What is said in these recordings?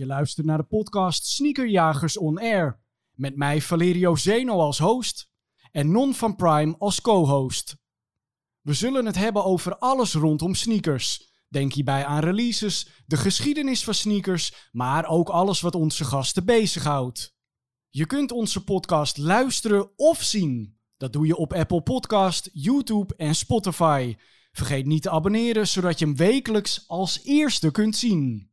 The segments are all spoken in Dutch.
Je luistert naar de podcast Sneakerjagers On Air. Met mij Valerio Zeno als host en Non van Prime als co-host. We zullen het hebben over alles rondom sneakers. Denk hierbij aan releases, de geschiedenis van sneakers, maar ook alles wat onze gasten bezighoudt. Je kunt onze podcast luisteren of zien. Dat doe je op Apple Podcast, YouTube en Spotify. Vergeet niet te abonneren, zodat je hem wekelijks als eerste kunt zien.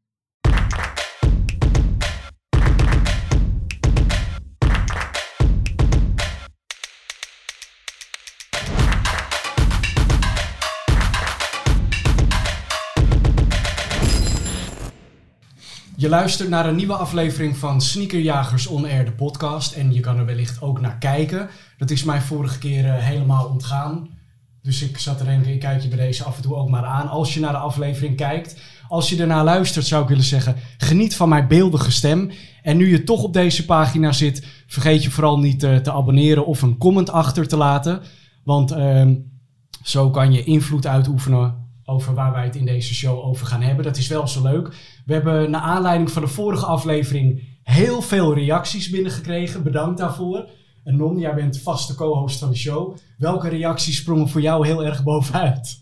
Je luistert naar een nieuwe aflevering van Sneakerjagers On Air, de podcast. En je kan er wellicht ook naar kijken. Dat is mij vorige keer uh, helemaal ontgaan. Dus ik zat te denken, ik kijk je bij deze af en toe ook maar aan. Als je naar de aflevering kijkt. Als je ernaar luistert, zou ik willen zeggen, geniet van mijn beeldige stem. En nu je toch op deze pagina zit, vergeet je vooral niet uh, te abonneren of een comment achter te laten. Want uh, zo kan je invloed uitoefenen over waar wij het in deze show over gaan hebben. Dat is wel zo leuk. We hebben naar aanleiding van de vorige aflevering heel veel reacties binnengekregen. Bedankt daarvoor. En Non, jij bent vaste co-host van de show. Welke reacties sprongen voor jou heel erg bovenuit?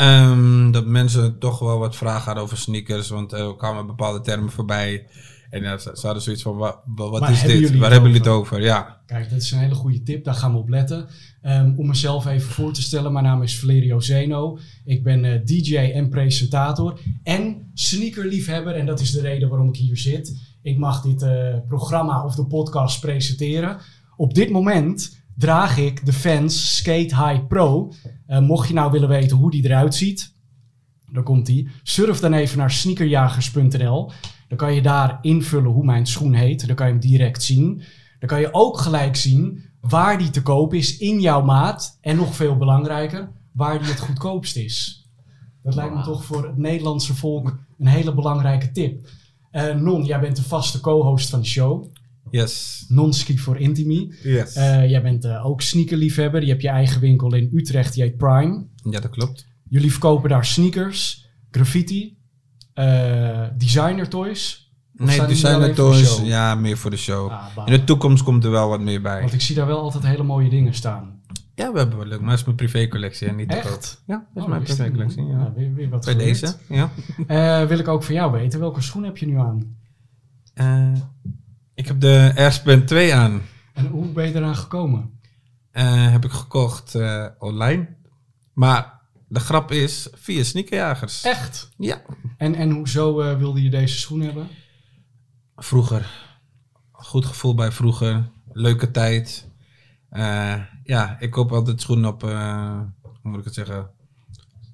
Um, dat mensen toch wel wat vragen hadden over sneakers. Want er kwamen bepaalde termen voorbij. En ja, ze, hadden zoiets van, wat, is dit? Waar hebben jullie het over? Ja. Kijk, dat is een hele goede tip. Daar gaan we op letten. Um, om mezelf even voor te stellen. Mijn naam is Valerio Zeno. Ik ben uh, DJ en presentator. En sneakerliefhebber. En dat is de reden waarom ik hier zit. Ik mag dit uh, programma of de podcast presenteren. Op dit moment draag ik de Fans Skate High Pro. Uh, mocht je nou willen weten hoe die eruit ziet. Dan komt die. Surf dan even naar sneakerjagers.nl. Dan kan je daar invullen hoe mijn schoen heet. Dan kan je hem direct zien. Dan kan je ook gelijk zien waar die te koop is in jouw maat. En nog veel belangrijker, waar die het goedkoopst is. Dat lijkt me toch voor het Nederlandse volk een hele belangrijke tip. Uh, non, jij bent de vaste co-host van de show. Yes. Non-ski voor Intimi. Yes. Uh, jij bent uh, ook sneakerliefhebber. Je hebt je eigen winkel in Utrecht, die heet Prime. Ja, dat klopt. Jullie verkopen daar sneakers, graffiti, uh, designer toys. Nee, designer toys, ja, meer voor de show. Ah, in de toekomst komt er wel wat meer bij. Want ik zie daar wel altijd hele mooie dingen staan. Ja, we hebben wel leuk, maar dat is mijn privécollectie en niet Echt? de Ja, dat is oh, mijn privécollectie. Ja. Ja, weer, weer wat bij deze, ja. uh, wil ik ook van jou weten, welke schoen heb je nu aan? Uh, ik heb de Airspan 2 aan. En hoe ben je eraan gekomen? Uh, heb ik gekocht online. Maar de grap is via sneakerjagers. Echt? Ja. En, en hoezo wilde je deze schoen hebben? Vroeger. Goed gevoel bij vroeger. Leuke tijd. Uh, ja, ik koop altijd schoenen op, uh, hoe moet ik het zeggen,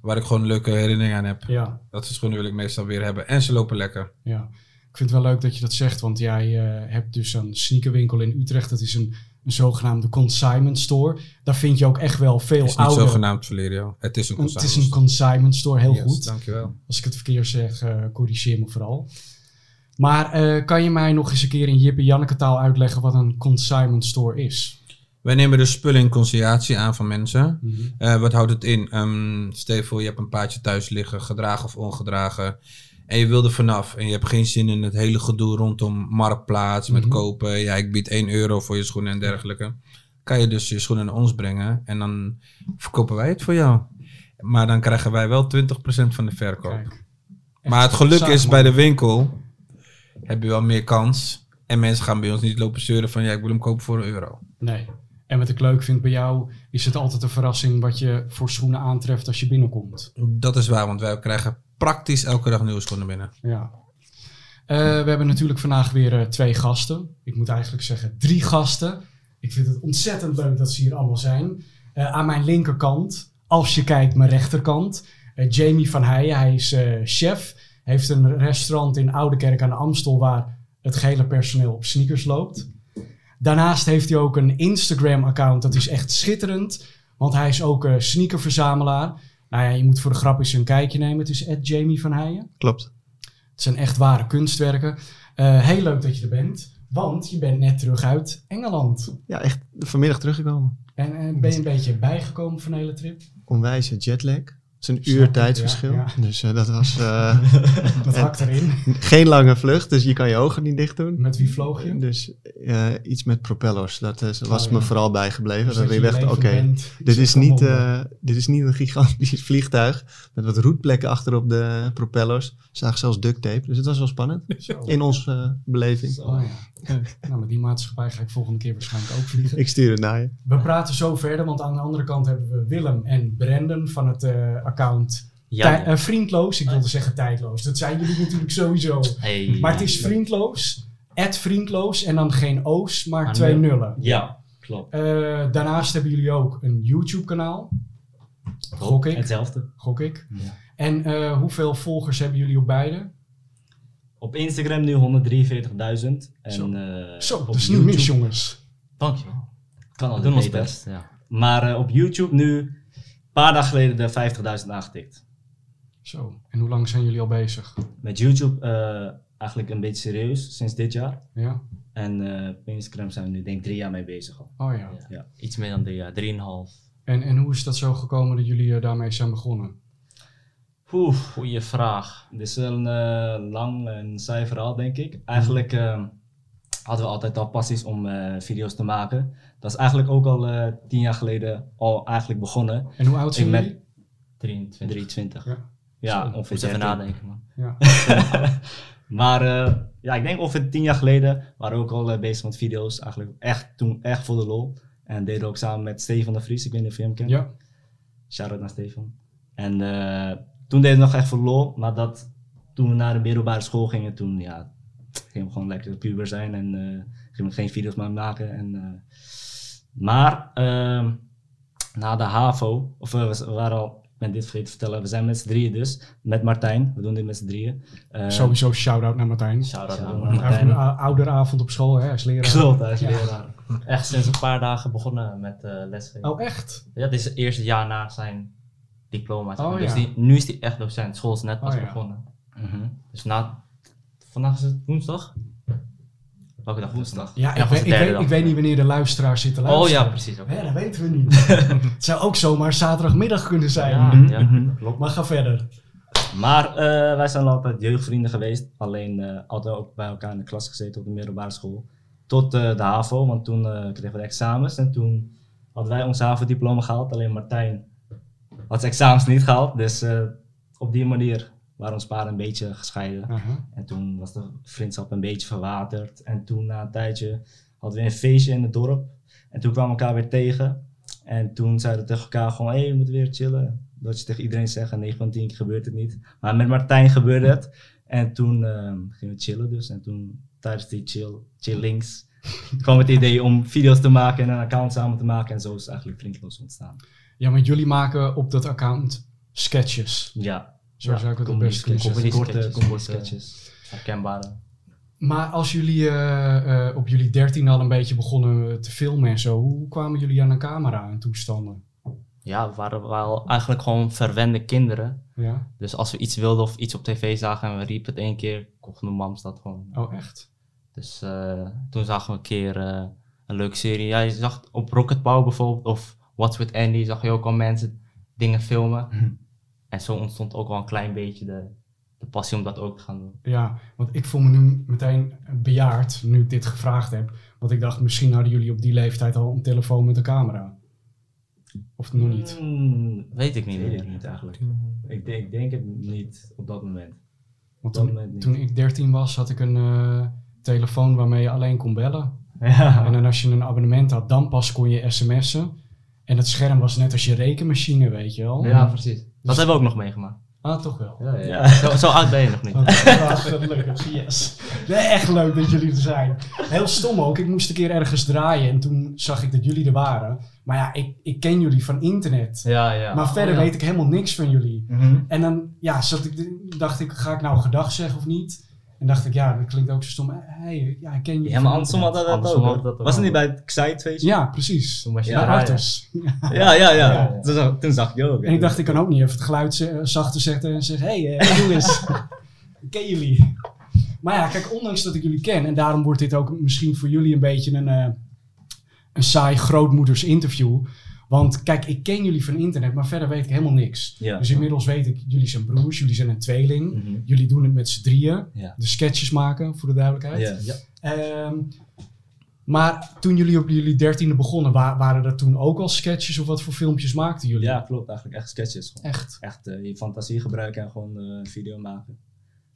waar ik gewoon leuke herinneringen aan heb. Ja. Dat soort schoenen wil ik meestal weer hebben. En ze lopen lekker. Ja. Ik vind het wel leuk dat je dat zegt, want jij hebt dus een sneakerwinkel in Utrecht. Dat is een, een zogenaamde consignment store. Daar vind je ook echt wel veel Het is oude... zogenaamd, Valerio. Het is een consignment Het is een consignment store, heel yes, goed. Dankjewel. Als ik het verkeerd zeg, uh, corrigeer me vooral. Maar uh, kan je mij nog eens een keer in Jip en Janneke taal uitleggen wat een consignment store is? Wij nemen de spullen in conciliatie aan van mensen. Mm -hmm. uh, wat houdt het in? Um, je voor, je hebt een paardje thuis liggen, gedragen of ongedragen. En je wil er vanaf. En je hebt geen zin in het hele gedoe rondom marktplaats, met mm -hmm. kopen. Ja, ik bied 1 euro voor je schoenen en dergelijke. Kan je dus je schoenen naar ons brengen. En dan verkopen wij het voor jou. Maar dan krijgen wij wel 20% van de verkoop. Kijk, maar het geluk is bij de winkel heb je wel meer kans. En mensen gaan bij ons niet lopen zeuren van ja, ik wil hem kopen voor een euro. Nee. En wat ik leuk vind bij jou, is het altijd een verrassing wat je voor schoenen aantreft als je binnenkomt. Dat is waar, want wij krijgen praktisch elke dag nieuwe schoenen binnen. Ja. Uh, we hebben natuurlijk vandaag weer uh, twee gasten. Ik moet eigenlijk zeggen drie gasten. Ik vind het ontzettend leuk dat ze hier allemaal zijn. Uh, aan mijn linkerkant, als je kijkt mijn rechterkant, Jamie van Heijen. Hij is chef heeft een restaurant in Oudekerk aan de Amstel waar het gehele personeel op sneakers loopt. Daarnaast heeft hij ook een Instagram-account, dat is echt schitterend, want hij is ook sneakerverzamelaar. Nou ja, je moet voor de grap eens een kijkje nemen. Het is Jamie van Heijen. Klopt. Het zijn echt ware kunstwerken. Uh, heel leuk dat je er bent, want je bent net terug uit Engeland. Ja, echt vanmiddag teruggekomen. En uh, ben je een beetje bijgekomen van de hele trip? Onwijze jetlag. Is een Snap uur ik, tijdsverschil. ja, Dus eh, dat was eh, Dat hakt erin. geen lange vlucht, dus je kan je ogen niet dicht doen. Met wie vloog je? Dus eh, iets met propellers, dat is, was Oh, me ja. vooral bijgebleven. Dus dat dat je dacht, oké, dit, is niet, dit is niet een gigantisch vliegtuig met wat roetplekken achter op de propellers. Zag zelfs duct tape, dus het was wel spannend Zo. in onze beleving. Oh Nou, met die maatschappij ga ik volgende keer waarschijnlijk ook vliegen. Ik stuur het naar je. We praten zo verder, want aan de andere kant hebben we Willem en Brandon van het eh, account Ja. Eh, Vriendloos. Ik wilde zeggen tijdloos. Dat zijn jullie natuurlijk sowieso. Hey. Maar het is Vriendloos, at Vriendloos en dan geen O's, maar twee nul. nullen. Ja, klopt. Eh, daarnaast hebben jullie ook een YouTube kanaal. Gok ik. Hetzelfde. Gok ik. Ja. En eh, hoeveel volgers hebben jullie op beide? Op Instagram nu 143.000. En, Zo. eh, Zo, op dat is niet mis, YouTube jongens. Dankjewel. Kan We altijd doen ons beter. best, ja. Maar eh, op YouTube nu, een paar dagen geleden, de 50.000 aangetikt. Zo. En hoe lang zijn jullie al bezig? Met YouTube eh, eigenlijk een beetje serieus, sinds dit jaar. Ja? En eh, op Instagram zijn we nu denk ik drie jaar mee bezig al. Oh ja. Ja. Iets meer dan drie jaar, drieënhalf. En, en hoe is dat zo gekomen dat jullie eh, daarmee zijn begonnen? Oeh, Goeie vraag. dit is wel een eh, lang en saai verhaal denk ik. Eigenlijk eh, hadden we altijd al passies om eh, video's te maken. Dat is eigenlijk ook al tien jaar geleden al eigenlijk begonnen. En hoe oud zijn jullie? 23. 23. Ja. Ja, ongeveer even 13. nadenken, man. Ja. Maar ja, ik denk ongeveer tien jaar geleden waren we ook al bezig met video's. Eigenlijk echt toen echt voor de lol. En deden we ook samen met Stefan de Vries. Ik weet niet of je hem kent. Ja. Shout-out naar Stefan. En toen deden we nog echt voor lol. Maar dat, toen we naar de middelbare school gingen, toen ja, gingen we gewoon lekker puber zijn. En eh, gingen we geen video's meer maken. En, eh, maar ehm, na de HAVO, of eh, we waren al, ik ben dit vergeten te vertellen. We zijn met z'n drieën dus, met Martijn. We doen dit met z'n drieën. Sowieso shout-out naar Martijn. Shout-out naar naar Hij heeft Martijn. een ouderavond op school, hè, als leraar. Klopt, hij is Ja. leraar. Echt sinds een paar dagen begonnen met eh lesgeven. Oh, echt? Ja, dit is het eerste jaar na zijn diploma. zeg maar. Oh, dus ja. die, nu is hij echt docent. School is net pas Oh, ja. begonnen. Mhm. Dus na... Vandaag is het woensdag? Welke dag Woensdag. Ja, ik, weet, ik, weet, dag. ik weet niet wanneer de luisteraar zit te Oh luisteren. ja, precies. oké. Hè, dat weten we niet. het zou ook zomaar zaterdagmiddag kunnen zijn. Ja, Mhm, ja, mhm. klopt. Maar ga verder. Maar eh, wij zijn altijd jeugdvrienden geweest. Alleen eh, altijd ook bij elkaar in de klas gezeten op de middelbare school. Tot eh, de HAVO, want toen eh, kregen we de examens. En toen hadden wij ons HAVO-diploma gehaald. Alleen Martijn had zijn examens niet gehaald. Dus eh, op die manier waren ons paren een beetje gescheiden. Aha. En toen was de vriendschap een beetje verwaterd. En toen na een tijdje hadden we een feestje in het dorp. En toen kwamen we elkaar weer tegen. En toen zeiden we tegen elkaar gewoon, hé, hey, we moeten weer chillen. Dat je tegen iedereen zegt, en 9 van 10 keer gebeurt het niet. Maar met Martijn gebeurde het. En toen ehm, gingen we chillen dus. En toen, tijdens die chill, chillings, kwam het idee om video's te maken en een account samen te maken. En zo is het eigenlijk Vriendloos ontstaan. Ja, want jullie maken op dat account sketches. Ja, Zo Ja, zou ik het best kunnen zeggen. Korte korte- sketches. Herkenbare. Maar als jullie eh, eh, op jullie dertien al een beetje begonnen te filmen en zo, hoe kwamen jullie aan een camera en toestanden? Ja, we waren wel eigenlijk gewoon verwende kinderen. Ja? Dus als we iets wilden of iets op tv zagen en we riepen het één keer, kochten mijn mams dat gewoon. Oh, echt? Dus eh, toen zagen we een keer eh, een leuke serie. Ja, je zag op Rocket Power bijvoorbeeld, of What's With Andy, zag je ook al mensen dingen filmen. Mhm. En zo ontstond ook wel een klein beetje de, de passie om dat ook te gaan doen. Ja, want ik voel me nu meteen bejaard, nu ik dit gevraagd heb. Want ik dacht, misschien hadden jullie op die leeftijd al een telefoon met een camera. Of nog niet? Hmm, Weet ik niet weet meer. ik niet eigenlijk. Ik denk, ik denk het niet op dat moment. Want dat toen, moment niet. toen ik 13 was, had ik een eh, telefoon waarmee je alleen kon bellen. Ja. En dan als je een abonnement had, dan pas kon je sms'en. En het scherm was net als je rekenmachine, weet je wel. Ja, precies. Dat hebben we ook nog meegemaakt. Ah, toch wel. Ja, Ja. Zo, zo oud ben je nog niet. Oh, gelukkig, yes. Nee, echt leuk dat jullie er zijn. Heel stom ook. Ik moest een keer ergens draaien en toen zag ik dat jullie er waren. Maar ja, ik, ik ken jullie van internet. Ja, ja. Maar verder Oh, ja. weet ik helemaal niks van jullie. Mhm. En dan ja, zat ik, dacht ik, ga ik nou gedag zeggen of niet? En dacht ik, ja, dat klinkt ook zo stom. Hé, hey, ja, ik ken jullie Ja, maar andersom had dat, Andersom ook. had dat Was het niet bij het Xite-feestje? Ja, precies. Toen was je Ja, ja. Ja, ja. ja. Ja. Toen, zag, toen zag ik je ook. En ik dacht, ik kan ook niet even het geluid ze- zachter zetten en zeggen: hé, hey, doe eens. ik ken jullie. Maar ja, kijk, ondanks dat ik jullie ken, en daarom wordt dit ook misschien voor jullie een beetje een, eh, een saai grootmoeders interview. Want kijk, ik ken jullie van internet, maar verder weet ik helemaal niks. Ja. Dus inmiddels weet ik, jullie zijn broers, jullie zijn een tweeling. Mhm. Jullie doen het met z'n drieën. Ja. De sketches maken, voor de duidelijkheid. Ja. Ehm, maar toen jullie op jullie dertiende begonnen, wa- waren er toen ook al sketches of wat voor filmpjes maakten jullie? ja, klopt. Eigenlijk echt sketches. Gewoon. Echt? Echt eh, je fantasie gebruiken en gewoon eh, een video maken.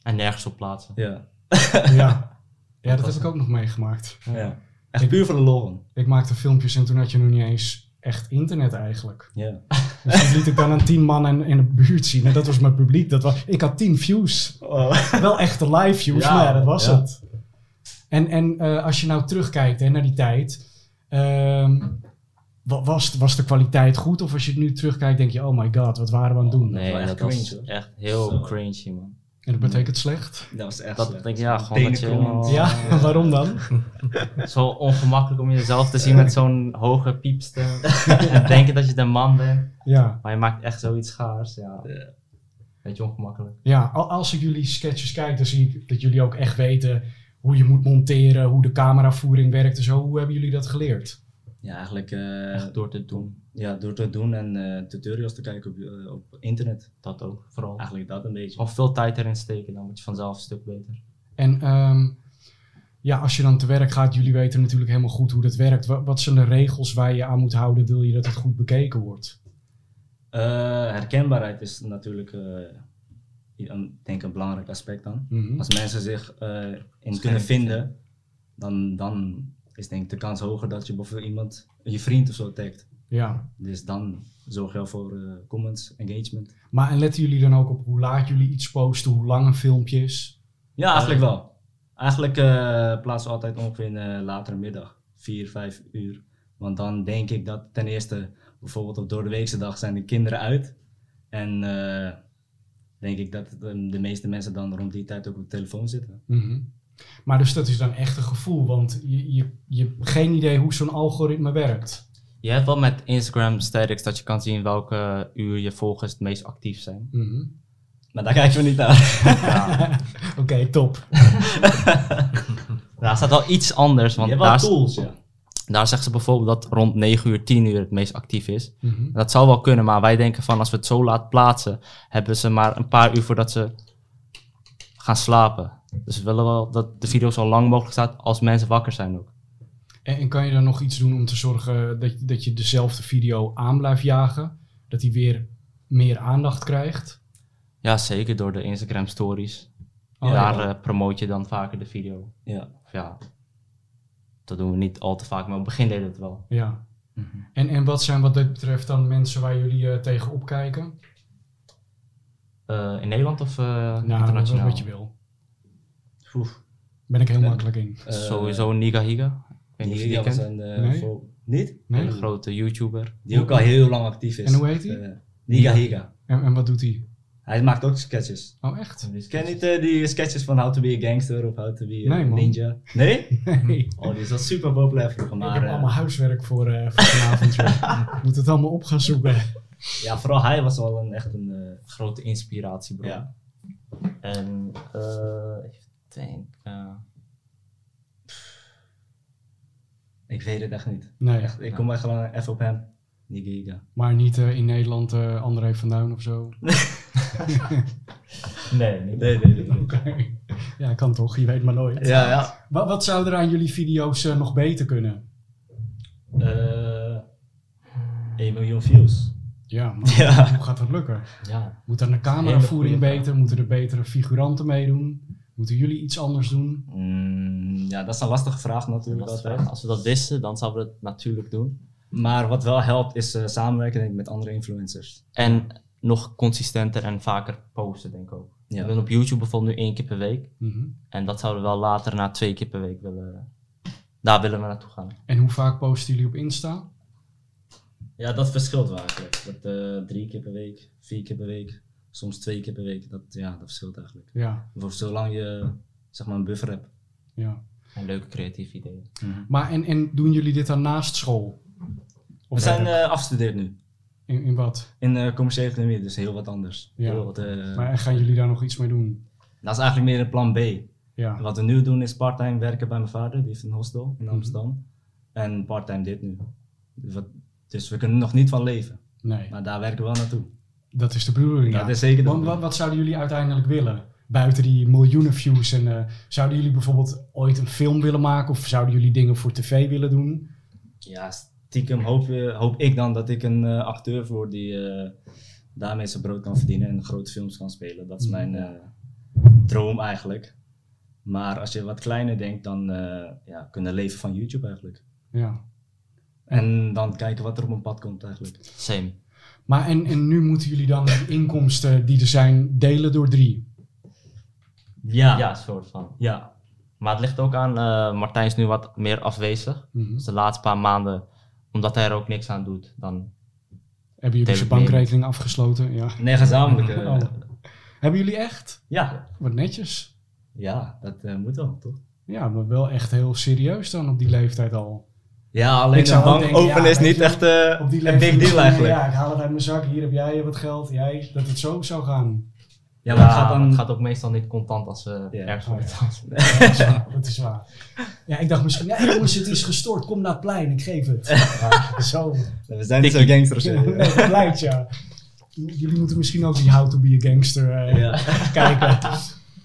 En nergens op plaatsen. Ja. Ja. Ja, dat heb ik ook nog meegemaakt. ja. Echt puur voor de lol. Ik maakte filmpjes en toen had je nog niet eens echt internet eigenlijk. Ja. Dus dat liet ik dan aan tien man in, in de buurt zien. En dat was mijn publiek. Dat was, ik had tien views. Wel echte live views, Ja, maar ja, dat was ja. het. En, en eh, als je nou terugkijkt hè, naar die tijd. ehm, wa- was, was de kwaliteit goed? Of als je nu terugkijkt, denk je: oh my god, wat waren we aan het doen? Nee, was echt dat was echt heel Zo. cringy, man. En dat betekent slecht. Dat was echt Dat slecht. denk ik, ja, gewoon dat je. Ja, waarom dan? Zo ongemakkelijk om jezelf te zien met zo'n hoge piepstem. en denken dat je de man bent. Ja, Maar je maakt echt zoiets schaars. Ja. Ja. Beetje ongemakkelijk. ja al- als ik jullie sketches kijk, dan zie ik dat jullie ook echt weten hoe je moet monteren, hoe de cameravoering werkt en zo. Hoe hebben jullie dat geleerd? Ja, eigenlijk eh, Echt door te doen. ja, door te doen en eh, tutorials te kijken op, eh, op internet. Dat ook, vooral. Eigenlijk dat een beetje. Gewoon veel tijd erin steken, dan word je vanzelf een stuk beter. En ehm, ja, als je dan te werk gaat, jullie weten natuurlijk helemaal goed hoe dat werkt. Wat, wat zijn de regels waar je aan moet houden, wil je dat het goed bekeken wordt? Eh, herkenbaarheid is natuurlijk, eh, een, denk ik, een belangrijk aspect dan. Mhm. Als mensen zich eh, in kunnen vinden, dan, dan is denk ik de kans hoger dat je bijvoorbeeld iemand, je vriend of zo tagt. Ja, Dus dan zorg je al voor eh, comments, engagement. maar en letten jullie dan ook op hoe laat jullie iets posten, hoe lang een filmpje is? Ja, eigenlijk wel. Eigenlijk eh, plaatsen we altijd ongeveer in de latere middag, 4, 5 uur. Want dan denk ik dat ten eerste, bijvoorbeeld op door de weekse dag zijn de kinderen uit. En eh, denk ik dat de, de meeste mensen dan rond die tijd ook op de telefoon zitten. Mhm. Maar dus dat is dan echt een gevoel, want je, je, je hebt geen idee hoe zo'n algoritme werkt. Je hebt wel met Instagram statistics dat je kan zien welke uur je volgers het meest actief zijn. Mhm. Maar daar kijken we niet naar. Ja. Oké, top. Daar staat wel iets anders, Je want hebt wel daar, tools, ja. daar zeggen ze bijvoorbeeld dat rond 9 uur, 10 uur het meest actief is. Mhm. Dat zou wel kunnen, maar wij denken van als we het zo laat plaatsen, hebben ze maar een paar uur voordat ze gaan slapen. Dus we willen wel dat de video zo lang mogelijk staat als mensen wakker zijn ook. En, en kan je dan nog iets doen om te zorgen dat, dat je dezelfde video aan blijft jagen? Dat die weer meer aandacht krijgt? Ja, zeker door de Instagram stories. Oh, Daar ja. eh, promoot je dan vaker de video. ja. Of ja, dat doen we niet al te vaak, maar op het begin deden we het wel. Ja. Mhm. En, en wat zijn wat dit betreft dan mensen waar jullie eh, tegen opkijken? Eh, in Nederland of eh, Nou, internationaal? wat je wil. Oef. Ben ik heel Ben- makkelijk in. Eh, Sowieso Niga Higa. Ik was kent. een, eh, Nee. voor- Niet? Nee? Een grote YouTuber. Die ook al heel lang actief is. En hoe heet die? Eh, Niga Higa. En, en wat doet hij? Hij maakt ook sketches. Oh, echt? Ken je niet die sketches van How to be a gangster of How to be a Nee, man. ninja? Nee? Nee. Oh, die is wel super populair vroeger, ik maar heb eh, allemaal huiswerk voor, eh, voor vanavond. Ik moet het allemaal op gaan zoeken. ja, vooral hij was wel een, echt een... Grote inspiratiebron. ja. En eh ik denk. eh, Ik weet het echt niet. Nee, Echt, ik kom echt gewoon even op hem. Niga Higa. maar niet eh, in Nederland eh André van Duin of zo. nee. Nee, nee, nee. Oké. Ja, kan toch, je weet maar nooit. Ja, ja. Wat, wat zou er aan jullie video's eh, nog beter kunnen? Eh 1 miljoen views. Ja, maar Ja. hoe gaat dat lukken? Ja. Moet er een cameravoering beter? Moeten er betere figuranten meedoen? Moeten jullie iets anders doen? Mm, ja, dat is een lastige vraag natuurlijk altijd. Als we dat wisten, dan zouden we het natuurlijk doen. Maar wat wel helpt is eh, samenwerken denk ik, met andere influencers. En nog consistenter en vaker posten, denk ik ook. Ja. We doen op YouTube bijvoorbeeld nu één keer per week. Mhm. En dat zouden we wel later naar twee keer per week willen. Daar willen we naartoe gaan. En hoe vaak posten jullie op Insta? Ja, dat verschilt wel eigenlijk. Dat, eh, drie keer per week, vier keer per week, soms twee keer per week. Dat, ja, dat verschilt eigenlijk. Ja, Voor zolang je zeg maar een buffer hebt. ja. En leuke creatieve ideeën. Maar en, en doen jullie dit dan naast school? Of We zijn eh, afgestudeerd nu. in, in wat? In eh, commerciële economie, dus heel wat anders. Ja. Heel wat, eh, Maar gaan jullie daar nog iets mee doen? Dat is eigenlijk meer een plan B. Ja. Wat we nu doen is parttime werken bij mijn vader, die heeft een hostel Mhm. in Amsterdam. En parttime dit nu. Dus Dus we kunnen er nog niet van leven. Nee, Maar daar werken we wel naartoe. Dat is de bedoeling. Dat ja. is zeker Want wat, wat zouden jullie uiteindelijk willen? Buiten die miljoenen views. En, eh, zouden jullie bijvoorbeeld ooit een film willen maken? Of zouden jullie dingen voor tv willen doen? Ja, stiekem hoop, eh, hoop ik dan dat ik een eh, acteur word die eh, daarmee zijn brood kan verdienen en grote films kan spelen. Dat is mijn eh, droom eigenlijk. Maar als je wat kleiner denkt, dan eh, ja, kunnen leven van YouTube eigenlijk. Ja. En dan kijken wat er op mijn pad komt eigenlijk. Same. Maar en, en nu moeten jullie dan de inkomsten die er zijn delen door drie. Ja, Ja, soort van. ja. Maar het ligt ook aan, eh, Martijn is nu wat meer afwezig. Mhm. Dus de laatste paar maanden, omdat hij er ook niks aan doet, dan... Hebben jullie zijn mee. bankrekening afgesloten? Ja. Nee, gezamenlijk. eh, Oh. Hebben jullie echt? ja. Wat netjes. ja, dat eh, moet wel, toch? Ja, maar wel echt heel serieus dan op die leeftijd al. Ja, alleen Ik zou bank open ja, is niet echt eh, een big deal eigenlijk. Ja, ik haal het uit mijn zak. Hier heb jij wat geld. Jij, dat het zo zou gaan. Ja, maar het gaat dan... het gaat ook meestal niet contant als we Ja. ergens Oh, ja. Dat is waar. Ja, ik dacht misschien, ja jongens, het is gestort. Kom naar het plein, ik geef het. Ja, zo. We zijn niet zo gangsters. Nee, eh. dat lijkt ja. Jullie moeten misschien ook die How to be a Gangster eh, Ja. kijken.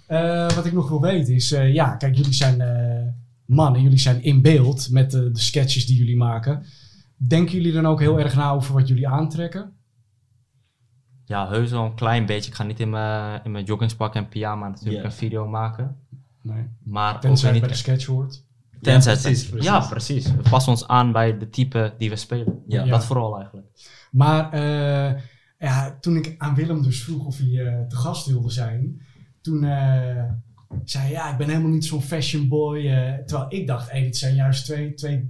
Eh, wat ik nog wil weten is, eh, ja, kijk, jullie zijn eh, mannen, jullie zijn in beeld met de, de sketches die jullie maken. Denken jullie dan ook heel erg na over wat jullie aantrekken? Ja, heus wel een klein beetje. Ik ga niet in mijn, in mijn joggingspak en pyjama natuurlijk een video maken. Nee. Maar Tenzij niet... bij de sketch hoort. Tenzij Ja, precies. Ja, precies. We passen ons aan bij de type die we spelen. Ja. Dat vooral eigenlijk. Maar eh, ja, toen ik aan Willem dus vroeg of hij eh, te gast wilde zijn, toen eh, zei ja, ik ben helemaal niet zo'n fashion boy. eh, terwijl ik dacht, hé, dit zijn juist twee, twee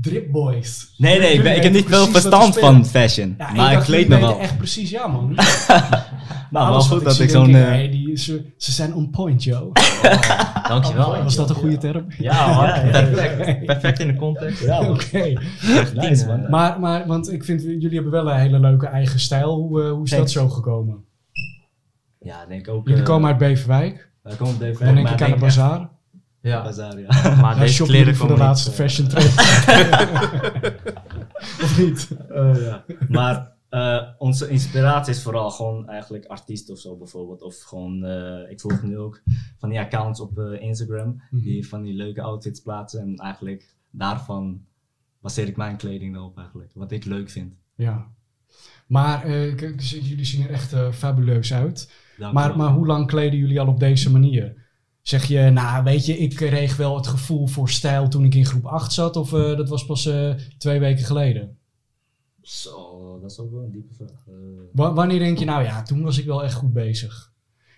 drip boys. Nee, nee, ik, ben, heb niet veel er verstand van fashion. Ja, maar ik dacht, kleed me wel. echt precies, ja man. Nou, wel Alles wat goed dat ik zo'n... eh, hey, die, ze, ze zijn on point, Joe. Dankjewel. Was dat een goede term? Ja, man. Ja, ja. Perfect. Perfect in de context. ja. Oké. Nice, man. Maar, maar, want ik vind, jullie hebben wel een hele leuke eigen stijl. Hoe, eh, hoe is dat zo gekomen? Ja, denk ik ook. Jullie eh, komen uit Beverwijk. Wij komen op Dan denk ik aan de bazaar. Ja. Bazaar, ja. Maar Daar deze kleren voor de laatste niet, eh, fashion trend. of niet? ja. Maar eh, onze inspiratie is vooral gewoon eigenlijk artiesten of zo bijvoorbeeld. Of gewoon, eh, ik volg nu ook van die accounts op eh, Instagram. Mhm. Die van die leuke outfits plaatsen. En eigenlijk daarvan baseer ik mijn kleding dan op eigenlijk. Wat ik leuk vind. Ja. Maar eh, dus jullie zien er echt fabuleus uit. Dank Maar, wel. maar hoe lang kleden jullie al op deze manier? Zeg je, nou weet je, ik kreeg wel het gevoel voor stijl toen ik in groep 8 zat. Of eh, dat was pas eh, twee weken geleden? Zo, dat is ook wel een diepe vraag. Eh, Wa- wanneer denk je, nou ja, toen was ik wel echt goed bezig?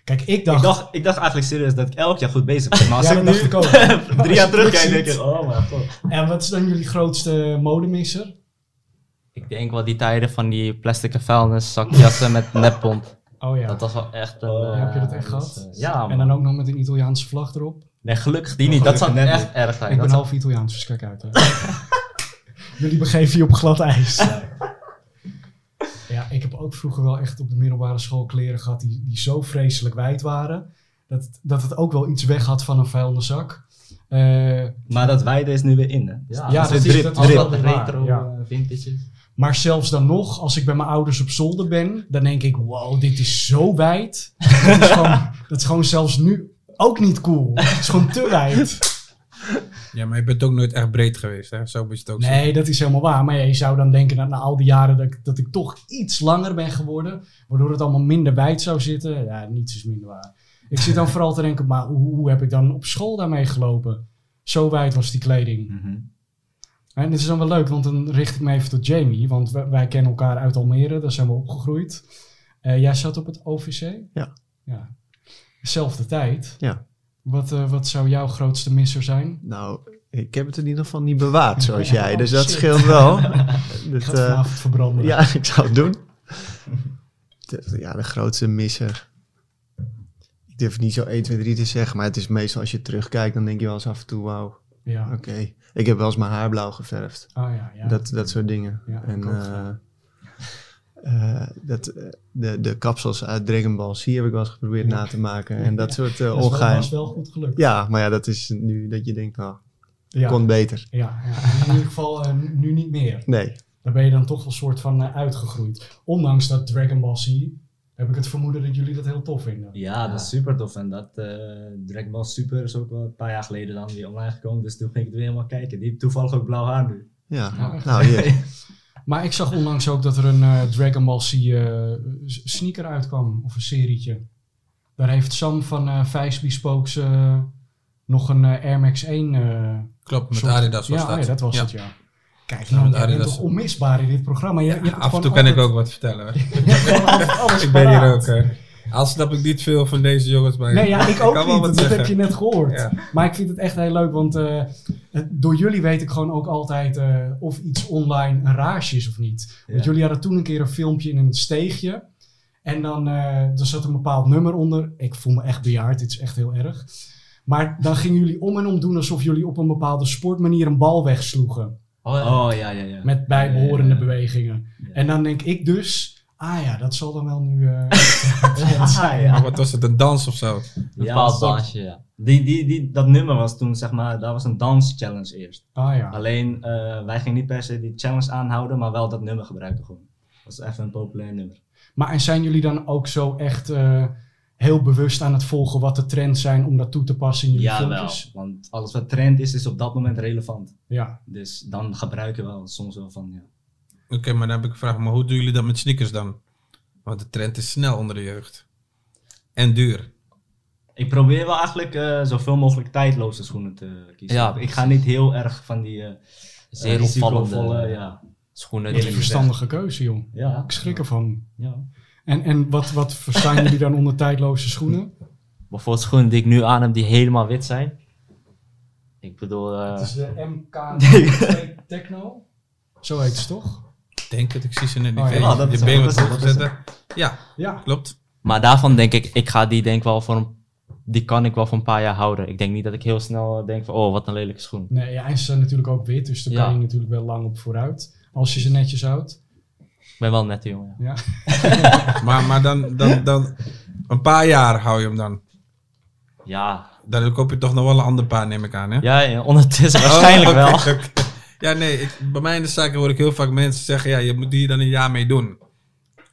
Kijk, ik dacht... ik, dacht, ik dacht eigenlijk serieus dat ik elk jaar goed bezig ben. Maar als Ja, ik nu ik ook. drie jaar terugkijk, denk ik, oh mijn god. En wat is dan jullie grootste modemisser? Ik denk wel die tijden van die plastic vuilniszakjassen met nepbont. Oh ja. Dat was wel echt een... Oh, eh, heb je dat echt dus, gehad? eh, ja, en dan ook nog met een Italiaanse vlag erop. Nee, gelukkig Die niet, dat zou echt erg zijn. ik Dat ben zou- half Italiaans, dus kijk uit. Hè. Jullie begeven je op glad ijs. Ja, ik heb ook vroeger wel echt op de middelbare school kleren gehad die, die zo vreselijk wijd waren. Dat, het- dat het ook wel iets weg had van een vuilniszak. Eh Maar dat wijde is nu weer in, hè? Ja, Ja, dat dat is drip, dat dat retro ja. eh, vintage is. Maar zelfs dan nog, als ik bij mijn ouders op zolder ben, dan denk ik, wow, dit is zo wijd. dat, is gewoon, dat is gewoon zelfs nu ook niet cool. Het is gewoon te wijd. Ja, maar je bent ook nooit echt breed geweest, hè? Zo is het ook. Nee, dat is helemaal waar. Maar ja, je zou dan denken dat na al die jaren dat ik, dat ik toch iets langer ben geworden. Waardoor het allemaal minder wijd zou zitten. Ja, niets is minder waar. Ik zit dan vooral te denken, maar hoe, hoe heb ik dan op school daarmee gelopen? Zo wijd was die kleding. Mhm. En dit is dan wel leuk, want dan richt ik me even tot Jamie. Want wij, wij kennen elkaar uit Almere, daar zijn we opgegroeid. Eh, jij zat op het OVC? Ja. ja. Dezelfde tijd. Ja. Wat, eh, wat zou jouw grootste misser zijn? Nou, ik heb het in ieder geval niet bewaard zoals Ja, jij, oh dus dat shit. scheelt wel. Ik Dat, eh, vanavond verbranden. ja, ik zou het doen. De, ja, de grootste misser. Ik durf het niet zo 1, 2, 3 te zeggen, maar het is meestal als je terugkijkt, dan denk je wel eens af en toe, wauw, Ja. oké. Ik heb wel eens mijn haar blauw geverfd. Oh ja, ja. Dat, dat soort dingen. Ja, en eh, eh, dat, eh, de, de kapsels uit Dragon Ball Z heb ik wel eens geprobeerd Ja. na te maken. En dat soort uh, dat was wel goed gelukt. Ja, maar ja, dat is nu dat je denkt, ja. kon beter. ja, ja. In ieder geval nu niet meer. Nee. Daar ben je dan toch wel soort van uitgegroeid. Ondanks dat Dragon Ball Z, heb ik het vermoeden dat jullie dat heel tof vinden. Ja, dat is super tof. En dat eh Dragon Ball Super is ook wel een paar jaar geleden dan weer online gekomen. Dus toen ging ik het weer helemaal kijken. Die heeft toevallig ook blauw haar nu. Ja, nou hier. Maar ik zag onlangs ook dat er een eh, Dragon Ball Z eh, sneaker uitkwam, of een serietje. Daar heeft Sam van eh Vijsby Spokes nog een eh, Air Max 1 eh, Klopt, met soort- Adidas was ja, dat. oh ja, dat was Ja. het, ja. Kijk, nou, jij bent toch onmisbaar in dit programma. Je, je hebt Af en toe kan ik ook wat vertellen. ik ben hier ook. eh, al snap ik niet veel van deze jongens, maar Nee, ja, ik ook niet. Dat zeggen. heb je net gehoord. Ja. Maar ik vind het echt heel leuk, want eh, door jullie weet ik gewoon ook altijd eh, of iets online een raasje is of niet. Want jullie hadden toen een keer een filmpje in een steegje. En dan er zat een bepaald nummer onder. Ik voel me echt bejaard, dit is echt heel erg. Maar dan gingen jullie om en om doen alsof jullie op een bepaalde sportmanier een bal wegsloegen. Oh, ja. Oh ja, ja, ja. Met bijbehorende Ja, ja, ja. bewegingen. Ja. En dan denk ik dus, ah ja, dat zal dan wel nu... eh, Ah, ja. Maar wat was het, een dans of zo? Een bepaald dansje, ja. Die, die, die, dat nummer was toen, zeg maar, dat was een danschallenge eerst. ah ja. Alleen, eh, wij gingen niet per se die challenge aanhouden, maar wel dat nummer gebruiken gewoon. Dat was even een populair nummer. Maar en zijn jullie dan ook zo echt eh, heel bewust aan het volgen wat de trends zijn om dat toe te passen in jullie Ja, wel. filmpjes? Want alles wat trend is, is op dat moment relevant. Ja. Dus dan gebruiken we wel soms wel van, ja. Oké, maar dan heb ik een vraag. Maar hoe doen jullie dat met sneakers dan? Want de trend is snel onder de jeugd. En duur. Ik probeer wel eigenlijk eh, zoveel mogelijk tijdloze schoenen te kiezen. Ja. ik ga niet heel erg van die eh Zeer opvallende ja. schoenen. Wat een verstandige keuze, joh. Ja. Ik schrik ervan. ja. En, en wat, wat verstaan jullie dan onder tijdloze schoenen? Bijvoorbeeld schoenen die ik nu aan heb die helemaal wit zijn. Ik bedoel, eh, de MK Techno. Zo heet ze toch? Ik denk het, ik zie ze net niet. Oh, ja. Oh, dat je is been wat dat is- dat is-. Ja, Ja. klopt. maar daarvan denk ik, ik ga die denk wel voor een, die kan ik wel voor een paar jaar houden. Ik denk niet dat ik heel snel denk van, oh wat een lelijke schoen. Nee, ja, en ze zijn natuurlijk ook wit, dus daar Ja. kan je natuurlijk wel lang op vooruit. Als je ze netjes houdt. Ik ben wel een nette jongen. Ja. Ja. Maar, maar dan, dan, dan, een paar jaar hou je hem dan. Ja, Dan koop je toch nog wel een ander paar, neem ik aan, hè? ja, ja, ondertussen waarschijnlijk Oh, oké, wel. Ja, nee, ik, bij mij in de zaken hoor ik heel vaak mensen zeggen, ja, je moet hier dan een jaar mee doen.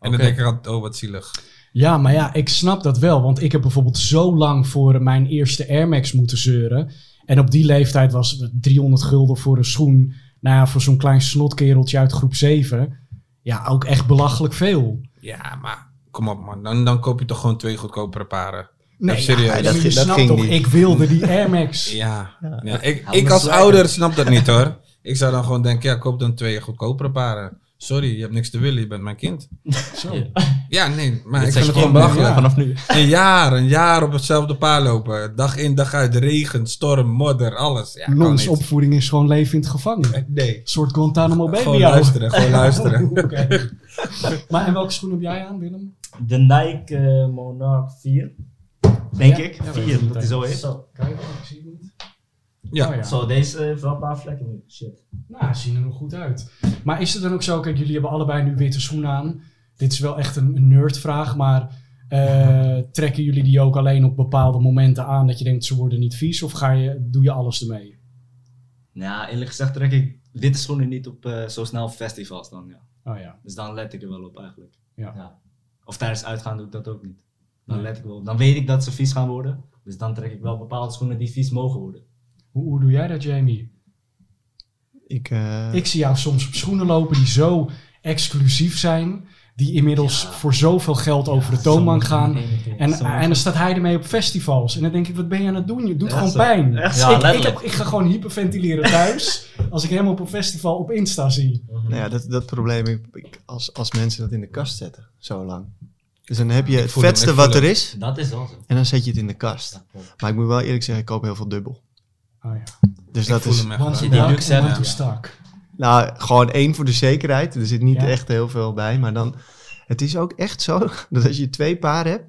En dan denk ik altijd, oh, wat zielig. Ja, maar ja, ik snap dat wel. Want ik heb bijvoorbeeld zo lang voor mijn eerste Air Max moeten zeuren. En op die leeftijd was het 300 gulden voor een schoen. Nou ja, voor zo'n klein snotkereltje uit groep 7. Ja, ook echt belachelijk veel. Ja, maar kom op man, dan, dan koop je toch gewoon twee goedkopere paren. Nee, serieus. ja, dat je ging- dat snapt ging toch, niet. ik wilde die Air Max. Ja, ja. ik, ik als ouder snap dat niet hoor. Ik zou dan gewoon denken, ja, koop dan twee goedkopere paren. Sorry, je hebt niks te willen, je bent mijn kind. Zo. Ja. Ja, nee, maar Dit ik zeg vind het gewoon belachelijk. ja. vanaf nu. Een jaar, een jaar op hetzelfde paar lopen. Dag in, dag uit, regen, storm, modder, alles. Ja, kan Nons opvoeding is gewoon leven in het gevangen. Een Nee, soort Guantanamo Bay bij gewoon luisteren, gewoon luisteren. Oké. Maar en welke schoen heb jij aan, Willem? De Nike eh, Monarch 4. Denk Ja? ik. Ja, weet 4, ik dat hij zo heet. Zo. Kijk, ik zie het niet. Ja, Oh, ja. Zo, deze heeft wel een paar vlekken nu. Shit. Nou, ze zien er nog goed uit. Maar is het dan ook zo, kijk, jullie hebben allebei nu witte schoenen aan. Dit is wel echt een, een nerdvraag, maar eh, trekken jullie die ook alleen op bepaalde momenten aan dat je denkt ze worden niet vies? Of ga je, doe je alles ermee? Nou, eerlijk gezegd trek ik witte schoenen niet op eh, zo snel festivals dan, ja. Oh ja. Dus dan let ik er wel op eigenlijk. Ja. Of tijdens uitgaan doe ik dat ook niet. Dan Nee. let ik wel op. Dan weet ik dat ze vies gaan worden. Dus dan trek ik wel bepaalde schoenen die vies mogen worden. Hoe, hoe doe jij dat, Jamie? Ik, eh, Ik zie jou soms op schoenen lopen die zo exclusief zijn, die inmiddels voor zoveel geld over de toonbank gaan. En, en dan staat hij ermee op festivals. En dan denk ik, wat ben je aan het doen? Je doet Echt gewoon zo. pijn. Echt Ja, ik, ik, heb- ik ga gewoon hyperventileren thuis als ik hem op een festival op Insta zie. nou ja, dat, dat probleem ik, ik- als, als mensen dat in de kast zetten, zo lang. Dus dan heb je het vetste wat er is Dat is zo. en dan zet je het in de kast. Maar ik moet wel eerlijk zeggen, ik koop heel veel dubbel. Oh ja. Dus ik dat is, Want je die luxe hebben, hebt. ja. stak. nou gewoon één voor de zekerheid. Er zit niet Ja. echt heel veel bij. Maar dan, het is ook echt zo dat als je twee paar hebt,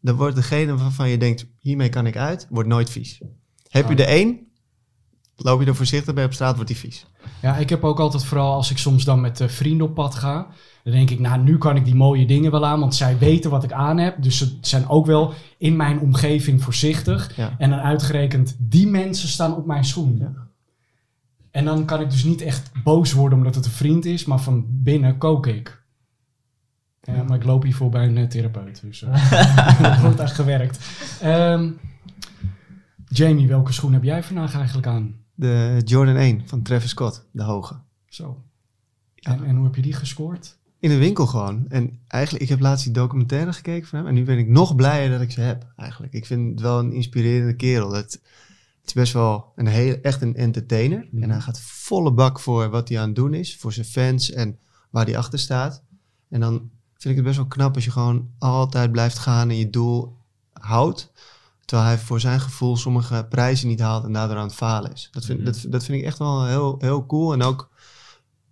dan wordt degene waarvan je denkt, hiermee kan ik uit, wordt nooit vies. Heb je Oh. er één, loop je er voorzichtig bij op straat, wordt die vies. Ja, ik heb ook altijd vooral als ik soms dan met eh, vrienden op pad ga. Dan denk ik, nou nu kan ik die mooie dingen wel aan, want zij weten wat ik aan heb. Dus ze zijn ook wel in mijn omgeving voorzichtig. Ja. En dan uitgerekend, die mensen staan op mijn schoen. Ja. En dan kan ik dus niet echt boos worden omdat het een vriend is, maar van binnen kook ik. Ja, maar ik loop hiervoor bij een eh, therapeut, dus eh er wordt echt gewerkt. Ehm, Jamie, welke schoen heb jij vandaag eigenlijk aan? De Jordan 1 van Travis Scott, de hoge. Zo. En, en hoe heb je die gescoord? In de winkel gewoon. En eigenlijk, ik heb laatst die documentaire gekeken van hem. En nu ben ik nog blijer dat ik ze heb, eigenlijk. Ik vind het wel een inspirerende kerel. Het, het is best wel een heel, echt een entertainer. Mhm. En hij gaat volle bak voor wat hij aan het doen is. Voor zijn fans en waar hij achter staat. En dan vind ik het best wel knap als je gewoon altijd blijft gaan en je doel houdt. Terwijl hij voor zijn gevoel sommige prijzen niet haalt en daardoor aan het falen is. Dat vind, Mhm. dat, dat vind ik echt wel heel, heel cool. En ook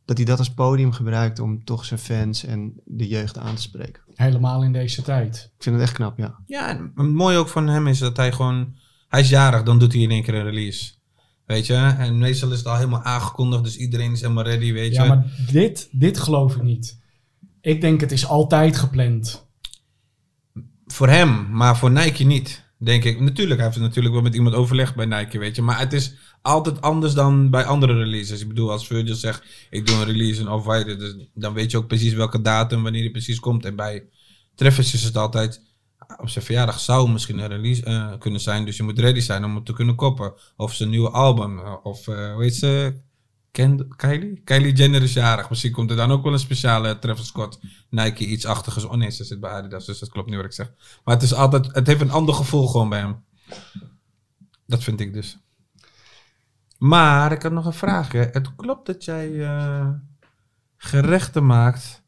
dat hij dat als podium gebruikt om toch zijn fans en de jeugd aan te spreken. Helemaal in deze tijd. Ik vind het echt knap, ja. Ja, en het mooie ook van hem is dat hij gewoon... Hij is jarig, dan doet hij in één keer een release. Weet je? En meestal is het al helemaal aangekondigd, dus iedereen is helemaal ready, weet je? Ja, maar dit, dit geloof ik niet. Ik denk het is altijd gepland. Voor hem, maar voor Nike niet, denk ik. Natuurlijk, hij heeft natuurlijk wel met iemand overlegd bij Nike, weet je. Maar het is altijd anders dan bij andere releases. Ik bedoel, als Virgil zegt, ik doe een release in Off-White, dus dan weet je ook precies welke datum, wanneer die precies komt. En bij Travis is het altijd, op zijn verjaardag zou misschien een release eh, kunnen zijn, dus je moet ready zijn om het te kunnen koppen. Of zijn nieuwe album, eh, of eh hoe heet ze... Kylie? Kylie Jenner is jarig. Misschien komt er dan ook wel een speciale Travis Scott Nike iets achtigs. Oh nee, ze zit bij Adidas, dus dat klopt niet wat ik zeg. Maar het is altijd, het heeft een ander gevoel gewoon bij hem. Dat vind ik dus. Maar ik had nog een vraag. Hè. Het klopt dat jij eh, gerechten maakt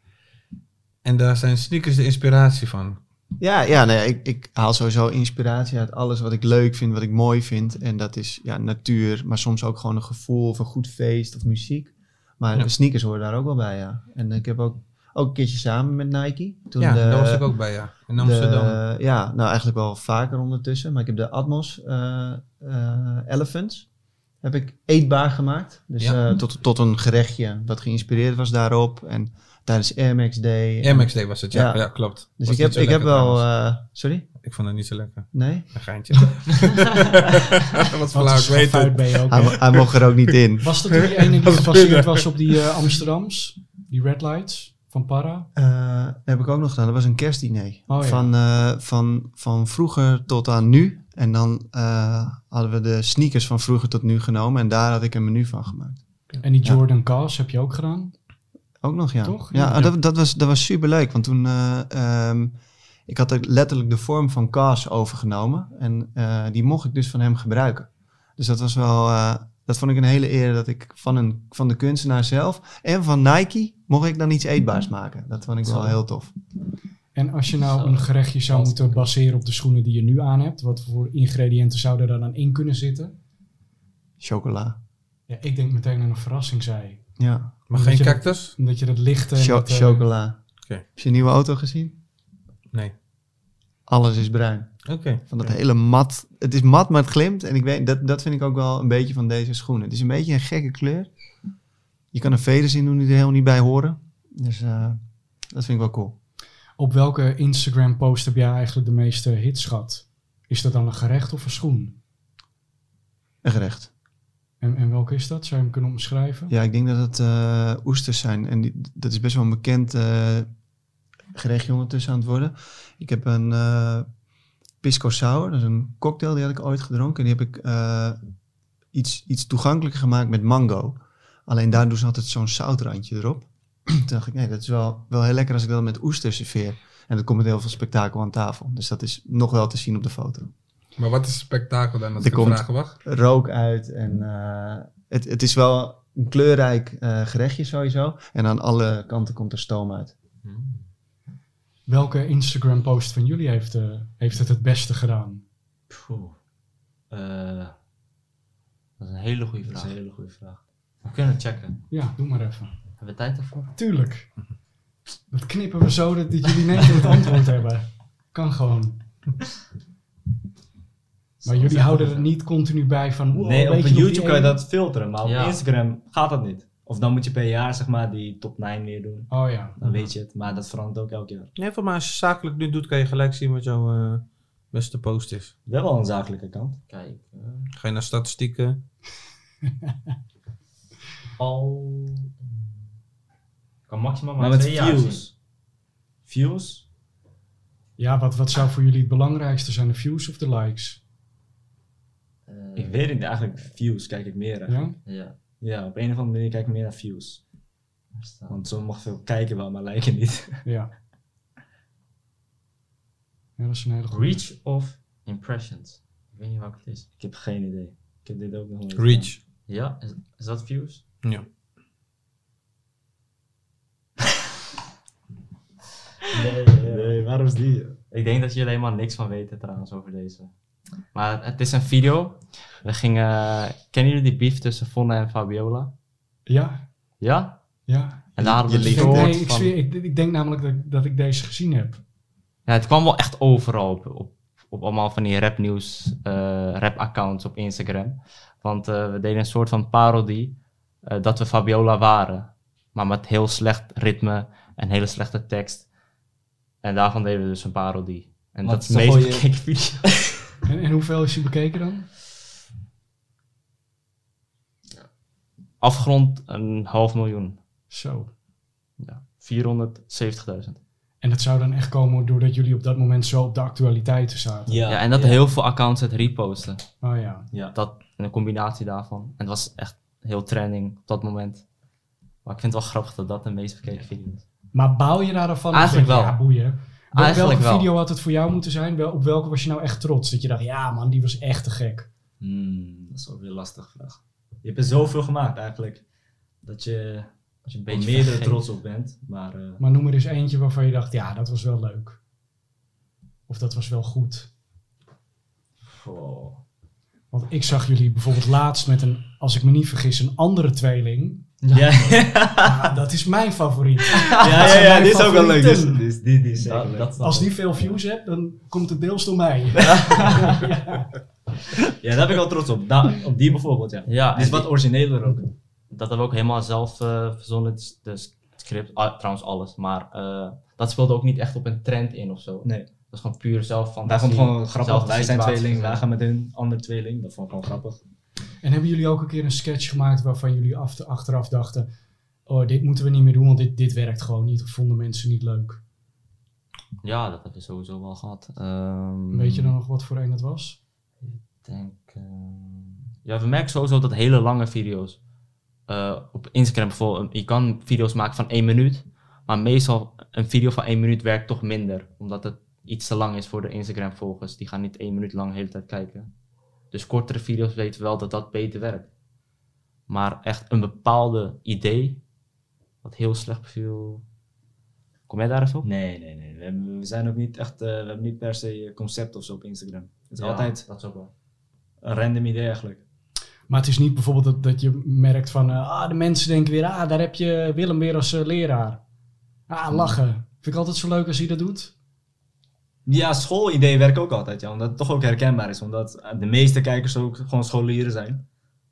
en daar zijn sneakers de inspiratie van. Ja, ja nee, ik, ik haal sowieso inspiratie uit alles wat ik leuk vind, wat ik mooi vind. En dat is ja, natuur, maar soms ook gewoon een gevoel of een goed feest of muziek. Maar Ja. sneakers horen daar ook wel bij, ja. En ik heb ook, ook een keertje samen met Nike. Toen ja, de- daar was ik ook bij, ja. In Amsterdam. De, ja, nou eigenlijk wel vaker ondertussen. Maar ik heb de Atmos eh, eh, Elephants heb ik eetbaar gemaakt. Dus Ja. eh, tot, tot een gerechtje wat geïnspireerd was daarop. En tijdens Air Max Day. MX Day was het, ja. Ja. Ja, klopt. Dus Was ik heb, ik heb wel... eh, sorry? Ik vond het niet zo lekker. Nee? Een geintje. dat was Wat flauw, ik weet het. ben je ook. Hij, hij mocht er ook niet in. Was dat die ene die gebaseerd was op die eh, Amsterdams? Die Red Lights van Para? Eh, dat heb ik ook nog gedaan. Dat was een kerstdiner. Oh, ja. van, eh, van, van vroeger tot aan nu. En dan eh, hadden we de sneakers van vroeger tot nu genomen. En daar had ik een menu van gemaakt. En die Ja. Jordan Cars heb je ook gedaan? Ook nog, ja. Toch? Ja, Ja. Dat, dat, was, dat was super leuk. Want toen... eh, ehm, ik had er letterlijk de vorm van Kaas overgenomen. En eh, die mocht ik dus van hem gebruiken. Dus dat was wel... eh, dat vond ik een hele eer dat ik van, een, van de kunstenaar zelf... en van Nike mocht ik dan iets eetbaars maken. Dat vond ik wel heel tof. En als je nou Zo. een gerechtje zou moeten baseren op de schoenen die je nu aan hebt, wat voor ingrediënten zouden er dan in kunnen zitten? Chocola. Ja, ik denk meteen aan een verrassing, zei. Ja, Maar geen je dat- cactus? Omdat je dat lichte... en Cho- dat, eh, chocola. Oké. Heb je een nieuwe auto gezien? Nee. Alles is bruin. Oké. Van dat hele mat. Het is mat, maar het glimt. En ik weet, dat, dat vind ik ook wel een beetje van deze schoenen. Het is een beetje een gekke kleur. Je kan er veders in doen die er helemaal niet bij horen. Dus eh, dat vind ik wel cool. Op welke Instagram post heb jij eigenlijk de meeste hits gehad? Is dat dan een gerecht of een schoen? Een gerecht. En, en welke is dat? Zou je hem kunnen omschrijven? Ja, ik denk dat het eh, oesters zijn. En die, dat is best wel een bekend eh, gerechtje ondertussen aan het worden. Ik heb een eh, pisco sour. Dat is een cocktail die had ik ooit gedronken. En die heb ik iets, iets toegankelijker gemaakt met mango. Alleen daar doen altijd zo'n zoutrandje erop. Toen dacht ik, nee, dat is wel, wel heel lekker als ik dat met oesters serveer. En dat komt met heel veel spektakel aan tafel. Dus dat is nog wel te zien op de foto. Maar wat is het spektakel dan? Als Er komt- vraag mag. rook uit. En eh, het, het is wel een kleurrijk eh, gerechtje sowieso. En aan alle kanten komt er stoom uit. Welke Instagram post van jullie heeft, eh, heeft het het beste gedaan? Eh, dat is een hele goede Dat is vraag. een hele goede vraag. We kunnen checken. Ja, doe maar even. Hebben we tijd daarvoor? Tuurlijk. Dat knippen we zo dat dat jullie keer het antwoord hebben. Kan gewoon. Maar jullie houden er niet continu bij van... wow, Nee, op YouTube kan je dat filteren, maar op Ja. Instagram gaat dat niet. Of dan moet je per jaar zeg maar die top 9 weer doen. Oh ja. Dan weet je het, maar dat verandert ook elk jaar. Nee, voor mij als je zakelijk nu doet, kan je gelijk zien wat jouw eh, beste post is. Wel wel een zakelijke kant. Kijk. eh, Ga je naar statistieken. al... Kan maximaal maar, Maar met twee views. Views? Ja, wat, wat zou voor jullie het belangrijkste zijn? De views of de likes? Eh, Ik weet het niet, eigenlijk views kijk ik meer. eigenlijk. Ja? Ja, Ja, op een of andere manier kijk ik meer naar views. daar staat. Want sommigen veel kijken wel, maar lijken niet. Ja. Ja, dat is een hele goede. Reach of impressions. Ik weet niet welke het is. Ik heb geen idee. Ik heb dit ook nog nooit Reach. Ja, is, is dat views? Ja. Nee, gedaan. Nee, waarom is die? Ik denk dat jullie helemaal niks van weten trouwens over deze. Maar het is een video. We gingen... Kennen jullie die beef tussen Vonne en Fabiola? Ja, Ja? ja. En daar hadden we Ik, denk, nee, ik, van... zweer, ik, ik denk namelijk dat, dat ik deze gezien heb. Ja, het kwam wel echt overal op, op, op allemaal van die rapnieuws, eh rap-accounts op Instagram. Want eh, we deden een soort van parodie eh, dat we Fabiola waren. Maar met heel slecht ritme en hele slechte tekst. En daarvan deden we dus een parodie. En Wat dat is de meest een goeie- bekeken video. En, en hoeveel is die bekeken dan? Afgerond een half miljoen. Zo. Ja, 470.000. En dat zou dan echt komen doordat jullie op dat moment zo op de actualiteiten zaten. Ja, Ja, en dat heel veel accounts het reposten. Oh ja. Ja. Dat, een combinatie daarvan. En het was echt heel trending op dat moment. Maar ik vind het wel grappig dat dat de meest bekeken video is. Maar bouw je daar dan van? Eigenlijk je, wel. Ja, boeien. Wel- Eigenlijk welke wel. video had het voor jou moeten zijn? Wel, op welke was je nou echt trots? Dat je dacht, ja man, die was echt te gek. Hmm, dat is ook weer een lastige vraag. Je hebt er zoveel gemaakt eigenlijk. Dat je Als je een er beetje meerdere vergeet. trots op bent. Maar eh, Maar noem er eens eentje waarvan je dacht, ja, dat was wel leuk. Of dat was wel goed. goh. Want ik zag jullie bijvoorbeeld laatst met een, als ik me niet vergis, een andere tweeling. Ja, ja, Ja, dat is mijn favoriet. ja, ja, ja, dit is ook wel leuk. Is, die, die is Dat, dat Als die veel views hebt, dan komt het deels door mij. Ja, daar ben ik wel trots op. Da- op die bijvoorbeeld, ja. Ja, Die is wat die- origineler ook. dat hebben we ook helemaal zelf eh, verzonnen, het, het script, ah, trouwens alles. Maar eh, dat speelde ook niet echt op een trend in of zo. Nee. Dat is gewoon puur zelf van. Wij vonden het gewoon grappig. Wij zijn tweeling, wij gaan met hun andere tweeling. Dat vond ik gewoon grappig. En hebben jullie ook een keer een sketch gemaakt waarvan jullie af, achteraf dachten: Oh, dit moeten we niet meer doen, want dit, dit werkt gewoon niet. Of vonden mensen niet leuk? Ja, dat hebben we sowieso wel gehad. Ehm, Weet je dan nog wat voor een dat was? Ik denk. eh, ja, we merken sowieso dat hele lange video's. eh, op Instagram bijvoorbeeld, je kan video's maken van één minuut. Maar meestal een video van één minuut werkt toch minder. Omdat het iets te lang is voor de Instagram-volgers. Die gaan niet één minuut lang de hele tijd kijken. Dus kortere video's weten we wel dat dat beter werkt. Maar echt een bepaalde idee, wat heel slecht beviel. Kom jij daar even op? Nee, nee, nee. We, hebben- we zijn ook niet echt, eh, we hebben niet per se een concept of zo op Instagram. Het is Ja, altijd Dat is ook wel. een random idee eigenlijk. Maar het is niet bijvoorbeeld dat, dat je merkt van: eh, Ah, de mensen denken weer, ah, daar heb je Willem weer als eh, leraar. Ah, lachen. Vind ik altijd zo leuk als hij dat doet. Ja, schoolideeën werken ook altijd, ja, omdat het toch ook herkenbaar is. Omdat eh, de meeste kijkers ook gewoon scholieren zijn.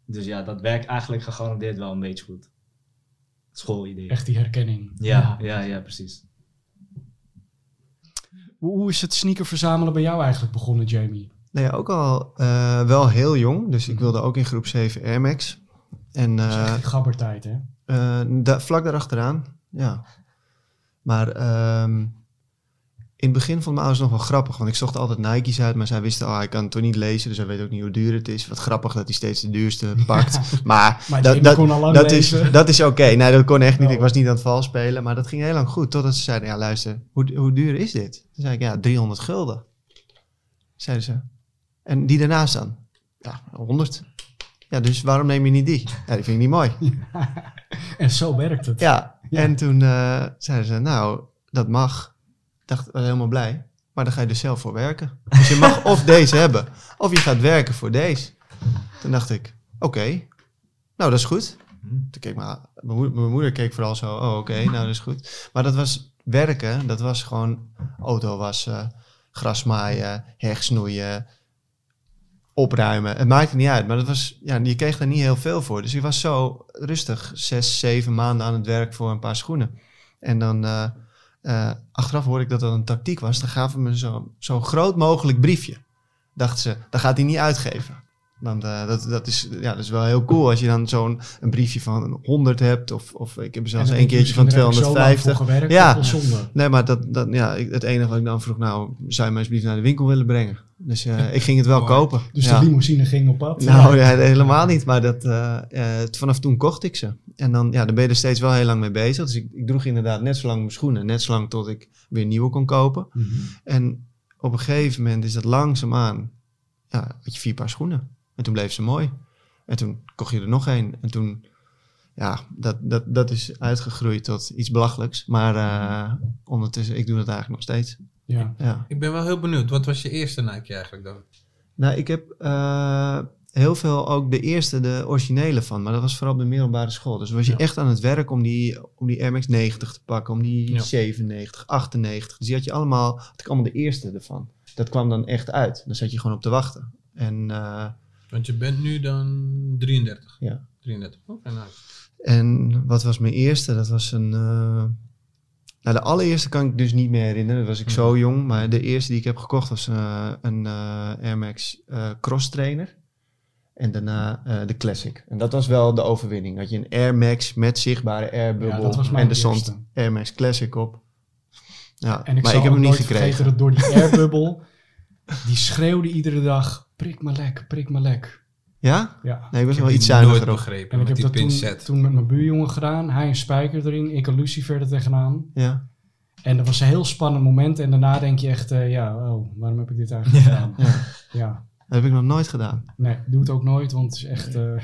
Dus ja, dat werkt eigenlijk gegarandeerd wel een beetje goed. Schoolidee. Echt die herkenning. Ja, ja, ja, precies. Hoe, is het sneaker verzamelen bij jou eigenlijk begonnen, Jamie? Nou ja, ook al eh, wel heel jong. Dus ik wilde ook in groep 7 Air Max. En Dat is eh, gabbertijd, hè? eh, da- vlak daarachteraan, ja. Maar ehm, in het begin vond mijn ouders nog wel grappig. Want ik zocht altijd Nike's uit. Maar zij wisten, oh, hij kan het toch niet lezen. Dus hij weet ook niet hoe duur het is. Wat grappig dat hij steeds de duurste pakt. maar Maar dat, dat, al is, dat is oké. Nee, dat kon echt niet. Oh. Ik was niet aan het vals spelen. Maar dat ging heel lang goed. Totdat ze zeiden, ja luister, hoe, hoe duur is dit? Toen zei ik, ja, 300 gulden. Zeiden ze. En die daarnaast dan? Ja, 100. Ja, dus waarom neem je niet die? Ja, die vind ik niet mooi. En zo werkt het. Ja, Ja. en toen eh, zeiden ze, nou, dat mag. Dacht, was helemaal blij. Maar dan ga je er zelf voor werken. Dus je mag of deze hebben, of je gaat werken voor deze. Toen dacht ik, oké, nou dat is goed. Toen keek mijn, moeder, mijn moeder keek vooral zo, oh oké, nou dat is goed. Maar dat was werken, dat was gewoon auto wassen, gras maaien, heg snoeien, opruimen. Het maakte niet uit, maar dat was, ja, je kreeg daar niet heel veel voor. Dus ik was zo rustig, zes, zeven maanden aan het werk voor een paar schoenen. En dan eh, eh, achteraf hoorde ik dat dat een tactiek was. Dan gaven me zo- zo'n groot mogelijk briefje. Dachten ze, dat gaat hij niet uitgeven. Dan, eh, dat, dat, is, ja, dat is wel heel cool als je dan zo'n een briefje van 100 hebt. Of, of ik heb er zelfs dan keertje van zo lang 250. voor gewerkt, Ja. Nee, maar dat, dat, ja, het enige wat ik dan vroeg, nou, zou je mij alsjeblieft naar de winkel willen brengen? Dus eh, ik ging het wel kopen. Dus ja. de limousine ging op pad. Nou, ja, helemaal niet. Maar dat, eh, vanaf toen kocht ik ze. En dan, ja, dan ben je er steeds wel heel lang mee bezig. Dus ik, ik droeg inderdaad net zo lang mijn schoenen. Net zo lang tot ik weer nieuwe kon kopen. Mhm. En op een gegeven moment is dat langzaamaan... Ja, had je vier paar schoenen. En toen bleef ze mooi. En toen kocht je er nog één. En toen... Ja, dat, dat, dat is uitgegroeid tot iets belachelijks. Maar eh, ondertussen, ik doe dat eigenlijk nog steeds. Ja. Ja. Ik ben wel heel benieuwd. Wat was je eerste Nike eigenlijk dan? Nou, ik heb eh, heel veel ook de eerste, de originele van. Maar dat was vooral op de middelbare school. Dus was je Ja. echt aan het werk om die, om die Air Max 90 te pakken. Om die Ja. 97, 98. Dus die had je allemaal, had ik allemaal de eerste ervan. Dat kwam dan echt uit. Dan zat je gewoon op te wachten. En, eh, Want je bent nu dan 33. Ja. 33. Oké, nice. en wat was mijn eerste? Dat was een... eh, nou, de allereerste kan ik dus niet meer herinneren. Dat was ik zo jong. Maar de eerste die ik heb gekocht was eh, een eh, Air Max eh, Cross Trainer. En daarna de Classic. En dat was wel de overwinning. Dat je een Air Max met zichtbare airbubbel. en er stond. Air Max Classic op. Ja, En ik maar ik heb hem niet gekregen. dat door die airbubbel, die schreeuwde iedere dag, prik me lek, prik me lek. Ja? Ja. Nee, ik was Ik wel iets nooit zuiniger op. begrepen En ik heb die dat toen, pincet. toen met mijn buurjongen gedaan. Hij een spijker erin, ik een lucifer er tegenaan. Ja. En dat was een heel spannend moment. En daarna denk je echt, eh, ja, oh, waarom heb ik dit eigenlijk gedaan? ja. Ja, Dat heb ik nog nooit gedaan. nee, doe het ook nooit, want het is echt, eh,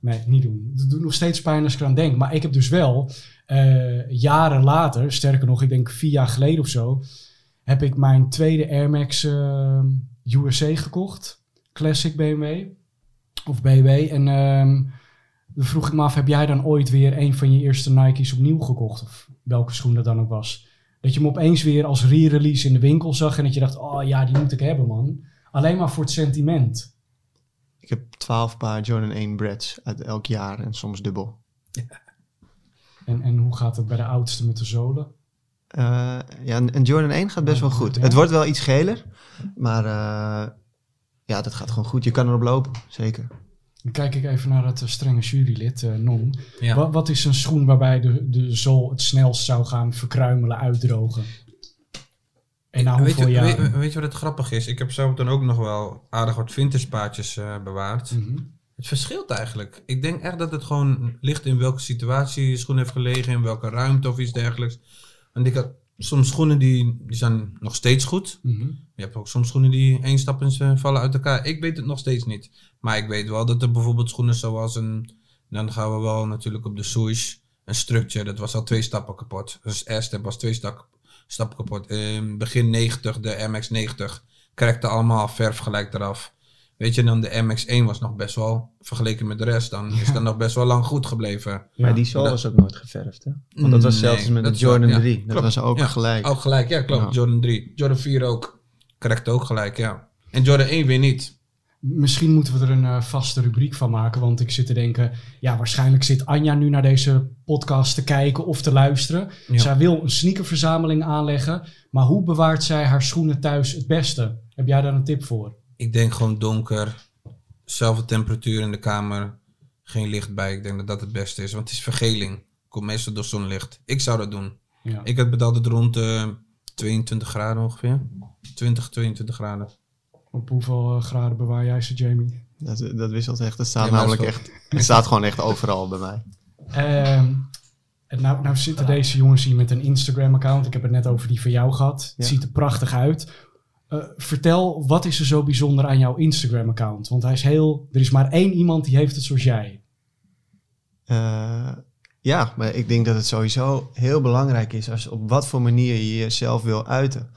nee, niet doen. Het doet nog steeds pijn als ik eraan denk. Maar ik heb dus wel, eh, jaren later, sterker nog, ik denk vier jaar geleden of zo, heb ik mijn tweede Air Max USA gekocht. Classic BMW. Of BW. En ehm dan vroeg ik me af, heb jij dan ooit weer een van je eerste Nike's opnieuw gekocht? Of welke schoen dat dan ook was? Dat je hem opeens weer als re-release in de winkel zag en dat je dacht, oh ja, die moet ik hebben man. Alleen maar voor het sentiment. Ik heb twaalf paar Jordan 1 Brads uit elk jaar en soms dubbel. En, en hoe gaat het bij de oudste met de zolen? Eh, ja, en en Jordan 1 gaat best wel goed. Ja. Het wordt wel iets geler, maar eh, ja, dat gaat gewoon goed. Je kan erop lopen, zeker. Dan kijk ik even naar het eh, strenge jurylid, eh, Non. Ja. Wat, wat is een schoen waarbij de, de zool het snelst zou gaan verkruimelen, uitdrogen? En na weet, hoeveel je, jaar? weet, weet je wat het grappig is? Ik heb zo dan ook nog wel aardig wat eh, bewaard. Mhm. Het verschilt eigenlijk. Ik denk echt dat het gewoon ligt in welke situatie je schoen heeft gelegen, in welke ruimte of iets dergelijks. Want ik had soms schoenen die, die zijn nog steeds goed. Mhm. Je hebt ook soms schoenen die één stap ze vallen uit elkaar. Ik weet het nog steeds niet. Maar ik weet wel dat er bijvoorbeeld schoenen zoals een... Dan gaan we wel natuurlijk op de swoosh. Een structure, dat was al twee stappen kapot. Dus S-step was twee sta- stappen kapot. In begin 90, de MX 90, krekte allemaal verf gelijk eraf. Weet je, dan de MX1 was nog best wel, vergeleken met de rest, dan is dat nog best wel lang goed gebleven. Ja. Maar die zool Dat- was ook nooit geverfd, hè? Want dat was Nee, zelfs met de Jordan ja, 3. Dat was ook Ja. gelijk. Ook gelijk, ja klopt. Ja. Jordan 3. Jordan 4 ook. Correct ook gelijk, ja. En Jordan 1 weer niet. Misschien moeten we er een eh, vaste rubriek van maken. Want ik zit te denken, ja, waarschijnlijk zit Anja nu naar deze podcast te kijken of te luisteren. Ja. Zij wil een sneakerverzameling aanleggen. Maar hoe bewaart zij haar schoenen thuis het beste? Heb jij daar een tip voor? Ik denk gewoon donker. Zelfde temperatuur in de kamer. Geen licht bij. Ik denk dat dat het beste is. Want het is vergeling. Komt meestal door zonlicht. Ik zou dat doen. Ja. Ik heb het altijd rond eh 22 graden ongeveer. 20, 22 graden. Op hoeveel eh, graden bewaar jij ze, Jamie? Dat, dat wisselt echt. Het staat Ja, namelijk echt... Het staat gewoon echt overal bij mij. Ehm, en nou, nou zitten deze jongens hier met een Instagram-account. Ik heb het net over die van jou gehad. Het Ja. ziet er prachtig uit. Eh, vertel, wat is er zo bijzonder aan jouw Instagram-account? Want hij is heel... Er is maar één iemand die heeft het zoals jij. Eh, ja, maar ik denk dat het sowieso heel belangrijk is als op wat voor manier je jezelf wil uiten.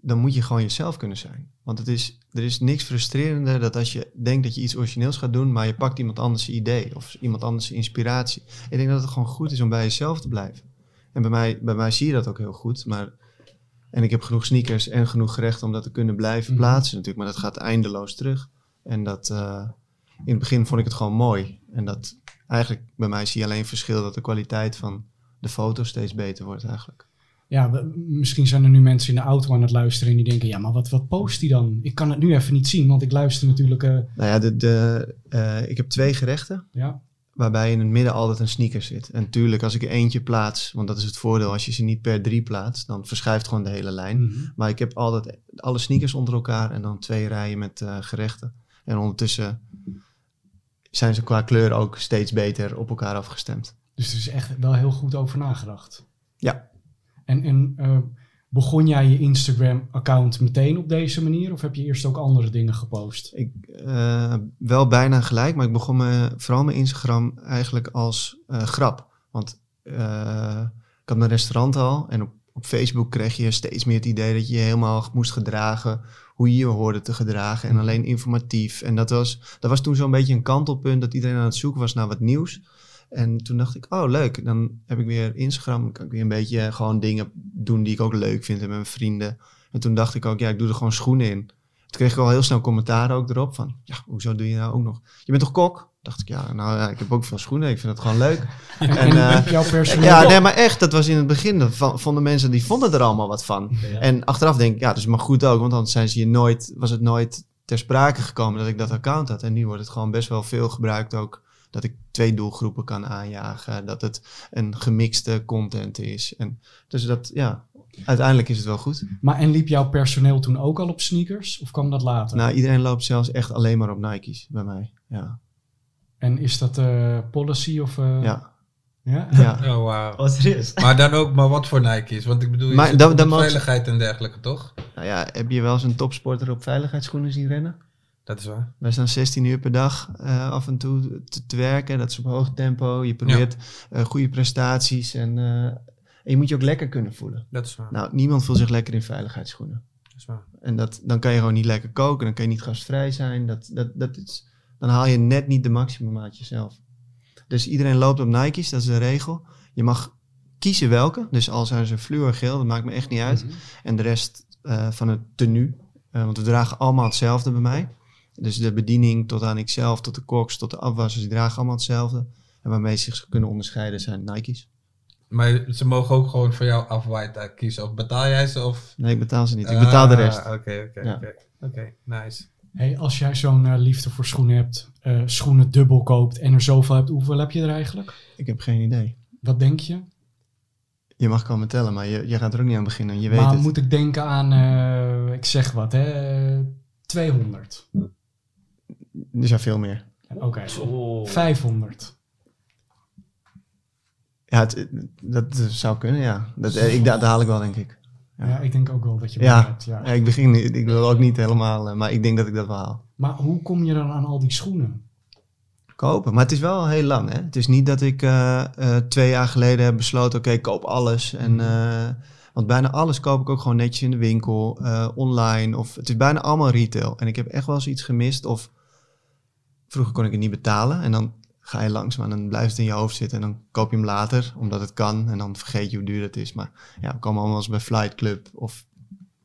Dan moet je gewoon jezelf kunnen zijn. Want het is, er is niks frustrerender dan als je denkt dat je iets origineels gaat doen, maar je pakt iemand anders idee of iemand anders inspiratie. Ik denk dat het gewoon goed is om bij jezelf te blijven. En bij mij, bij mij zie je dat ook heel goed. Maar, en ik heb genoeg sneakers en genoeg gerecht om dat te kunnen blijven Mhm. plaatsen natuurlijk. Maar dat gaat eindeloos terug. En dat, eh, in het begin vond ik het gewoon mooi. En dat eigenlijk bij mij zie je alleen verschil dat de kwaliteit van de foto steeds beter wordt eigenlijk. ja, we- misschien zijn er nu mensen in de auto aan het luisteren en die denken, ja, maar wat, wat post hij dan? Ik kan het nu even niet zien, want ik luister natuurlijk, eh, Nou ja, de, de, eh, ik heb twee gerechten. ja. Waarbij in het midden altijd een sneaker zit. En tuurlijk, als ik er eentje plaats, want dat is het voordeel, als je ze niet per drie plaatst, dan verschuift gewoon de hele lijn. Mhm. Maar ik heb altijd alle sneakers onder elkaar en dan twee rijen met eh, gerechten. En ondertussen zijn ze qua kleur ook steeds beter op elkaar afgestemd. Dus er is echt wel heel goed over nagedacht. Ja. En, en eh, begon jij je Instagram-account meteen op deze manier? Of heb je eerst ook andere dingen gepost? Ik, eh, wel bijna gelijk, maar ik begon me, vooral mijn Instagram eigenlijk als eh, grap. Want eh, ik had mijn restaurant al en op, op Facebook kreeg je steeds meer het idee dat je je helemaal moest gedragen hoe je je hoorde te gedragen en alleen informatief. En dat was, dat was toen zo'n beetje een kantelpunt dat iedereen aan het zoeken was naar wat nieuws. En toen dacht ik, oh leuk, dan heb ik weer Instagram, dan kan ik weer een beetje gewoon dingen doen die ik ook leuk vind met mijn vrienden. En toen dacht ik ook, ja, ik doe er gewoon schoenen in. Toen kreeg ik al heel snel commentaar ook erop van, ja, hoezo doe je nou ook nog? Je bent toch kok? Dacht ik, ja, nou ja, ik heb ook veel schoenen, ik vind het gewoon leuk. En, eh, jouw. Ja, nee, maar echt, dat was in het begin, dat van- vonden mensen, die vonden er allemaal wat van. Ja. En achteraf denk ik, ja, is maar goed ook, want anders zijn ze je nooit, was het nooit ter sprake gekomen dat ik dat account had. En nu wordt het gewoon best wel veel gebruikt ook, dat ik twee doelgroepen kan aanjagen, dat het een gemixte content is. En dus dat, ja, uiteindelijk is het wel goed. Maar en liep jouw personeel toen ook al op sneakers? Of kwam dat later? Nou, iedereen loopt zelfs echt alleen maar op Nike's bij mij. Ja, En is dat eh, policy of... eh, ja, ja? ja. Oh, wauw. Oh, serieus? Maar dan ook, maar wat voor Nike's? Want ik bedoel, je Maar dan- veiligheid en dergelijke, toch? Nou ja, heb je wel eens een topsporter op veiligheidsschoenen zien rennen? Dat is waar. Wij staan 16 uur per dag eh, af en toe te, te werken. Dat is op hoog tempo. Je probeert eh, goede prestaties. En, eh, en je moet je ook lekker kunnen voelen. Dat is waar. Nou, niemand voelt zich lekker in veiligheidsschoenen. Dat is waar. En dat, dan kan je gewoon niet lekker koken. Dan kan je niet gastvrij zijn. Dat, dat, dat is, dan haal je net niet de maximum uit jezelf. Dus iedereen loopt op Nike's. Dat is de regel. Je mag kiezen welke. Dus al zijn ze fluorgeel, dat maakt me echt niet uit. Mhm. En de rest van het tenue. Want we dragen allemaal hetzelfde bij mij. Dus de bediening tot aan ikzelf, tot de koks, tot de afwassers, die dragen allemaal hetzelfde. En waarmee ze zich kunnen onderscheiden zijn Nike's. Maar ze mogen ook gewoon voor jou afwijten kiezen. Of betaal jij ze of... Nee, ik betaal ze niet. Ik betaal de Ah, rest. Oké, oké, oké. Oké, nice. Hey, als jij zo'n eh, liefde voor schoenen hebt, eh, schoenen dubbel koopt en er zoveel hebt, hoeveel heb je er eigenlijk? Ik heb geen idee. Wat denk je? Je mag komen tellen, maar je, je gaat er ook niet aan beginnen. Je weet maar het. moet ik denken aan, eh, ik zeg wat, hè, eh, 200. Er zijn veel meer. Oké, Oh. 500. Ja, het, dat zou kunnen, ja. Dat, eh, ik, dat haal ik wel, denk ik. Ja. Ja. ik denk ook wel dat je Ja. hebt. Ja. Ja, ik begin niet, ik wil ook niet helemaal, eh, maar ik denk dat ik dat wel haal. Maar hoe kom je dan aan al die schoenen? kopen. Maar het is wel heel lang. Hè? Het is niet dat ik eh, twee jaar geleden heb besloten, oké, ik koop alles. En, eh, want bijna alles koop ik ook gewoon netjes in de winkel, eh, online. Of het is bijna allemaal retail. En ik heb echt wel eens iets gemist. Of vroeger kon ik het niet betalen. En dan ga je langs, maar dan blijft het in je hoofd zitten. En dan koop je hem later, omdat het kan. En dan vergeet je hoe duur het is. Maar ja, we komen allemaal eens bij Flight Club of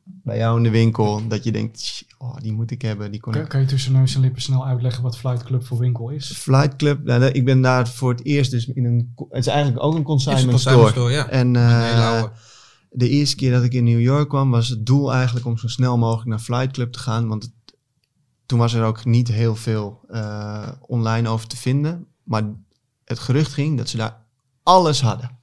bij jou in de winkel. Dat je denkt, "Shit, oh, die moet ik hebben. Die kon ik Kan, kan je tussen neus en lippen snel uitleggen wat Flight Club voor winkel is? Flight Club, nou, ik ben daar voor het eerst dus in een... Het is eigenlijk ook een consignment store. store, ja. En eh, de eerste keer dat ik in New York kwam, was het doel eigenlijk om zo snel mogelijk naar Flight Club te gaan. Want het- toen was er ook niet heel veel eh, online over te vinden. Maar het gerucht ging dat ze daar alles hadden.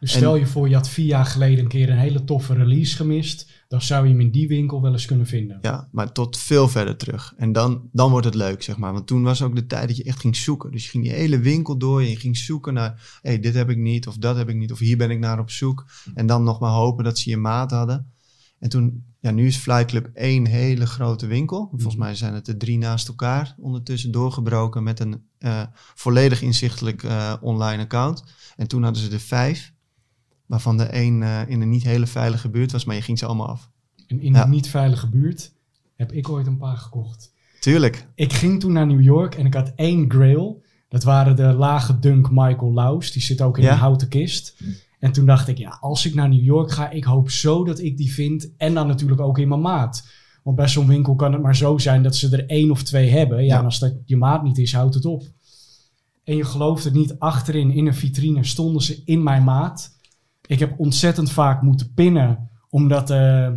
Dus En- stel je voor, je had vier jaar geleden een keer een hele toffe release gemist. Dan zou je hem in die winkel wel eens kunnen vinden. Ja, maar tot veel verder terug. En dan, dan wordt het leuk, zeg maar. Want toen was ook de tijd dat je echt ging zoeken. Dus je ging die hele winkel door en je ging zoeken naar... hé, hey, dit heb ik niet, of dat heb ik niet, of hier ben ik naar op zoek. En dan nog maar hopen dat ze je maat hadden. En toen, ja, nu is Flight Club één hele grote winkel. Volgens mij zijn het er drie naast elkaar ondertussen doorgebroken... met een eh, volledig inzichtelijk eh, online account. En toen hadden ze er vijf... waarvan de één eh, in een niet hele veilige buurt was... maar je ging ze allemaal af. En in Ja. een niet veilige buurt heb ik ooit een paar gekocht. Tuurlijk. Ik ging toen naar New York en ik had één grail. Dat waren de lage dunk Michael Laus. Die zit ook in Ja. een houten kist. En toen dacht ik, ja, als ik naar New York ga, ik hoop zo dat ik die vind. En dan natuurlijk ook in mijn maat. Want bij zo'n winkel kan het maar zo zijn dat ze er één of twee hebben. Ja, Ja. en als dat je maat niet is, houdt het op. En je gelooft het niet, achterin in een vitrine stonden ze in mijn maat. Ik heb ontzettend vaak moeten pinnen, omdat eh,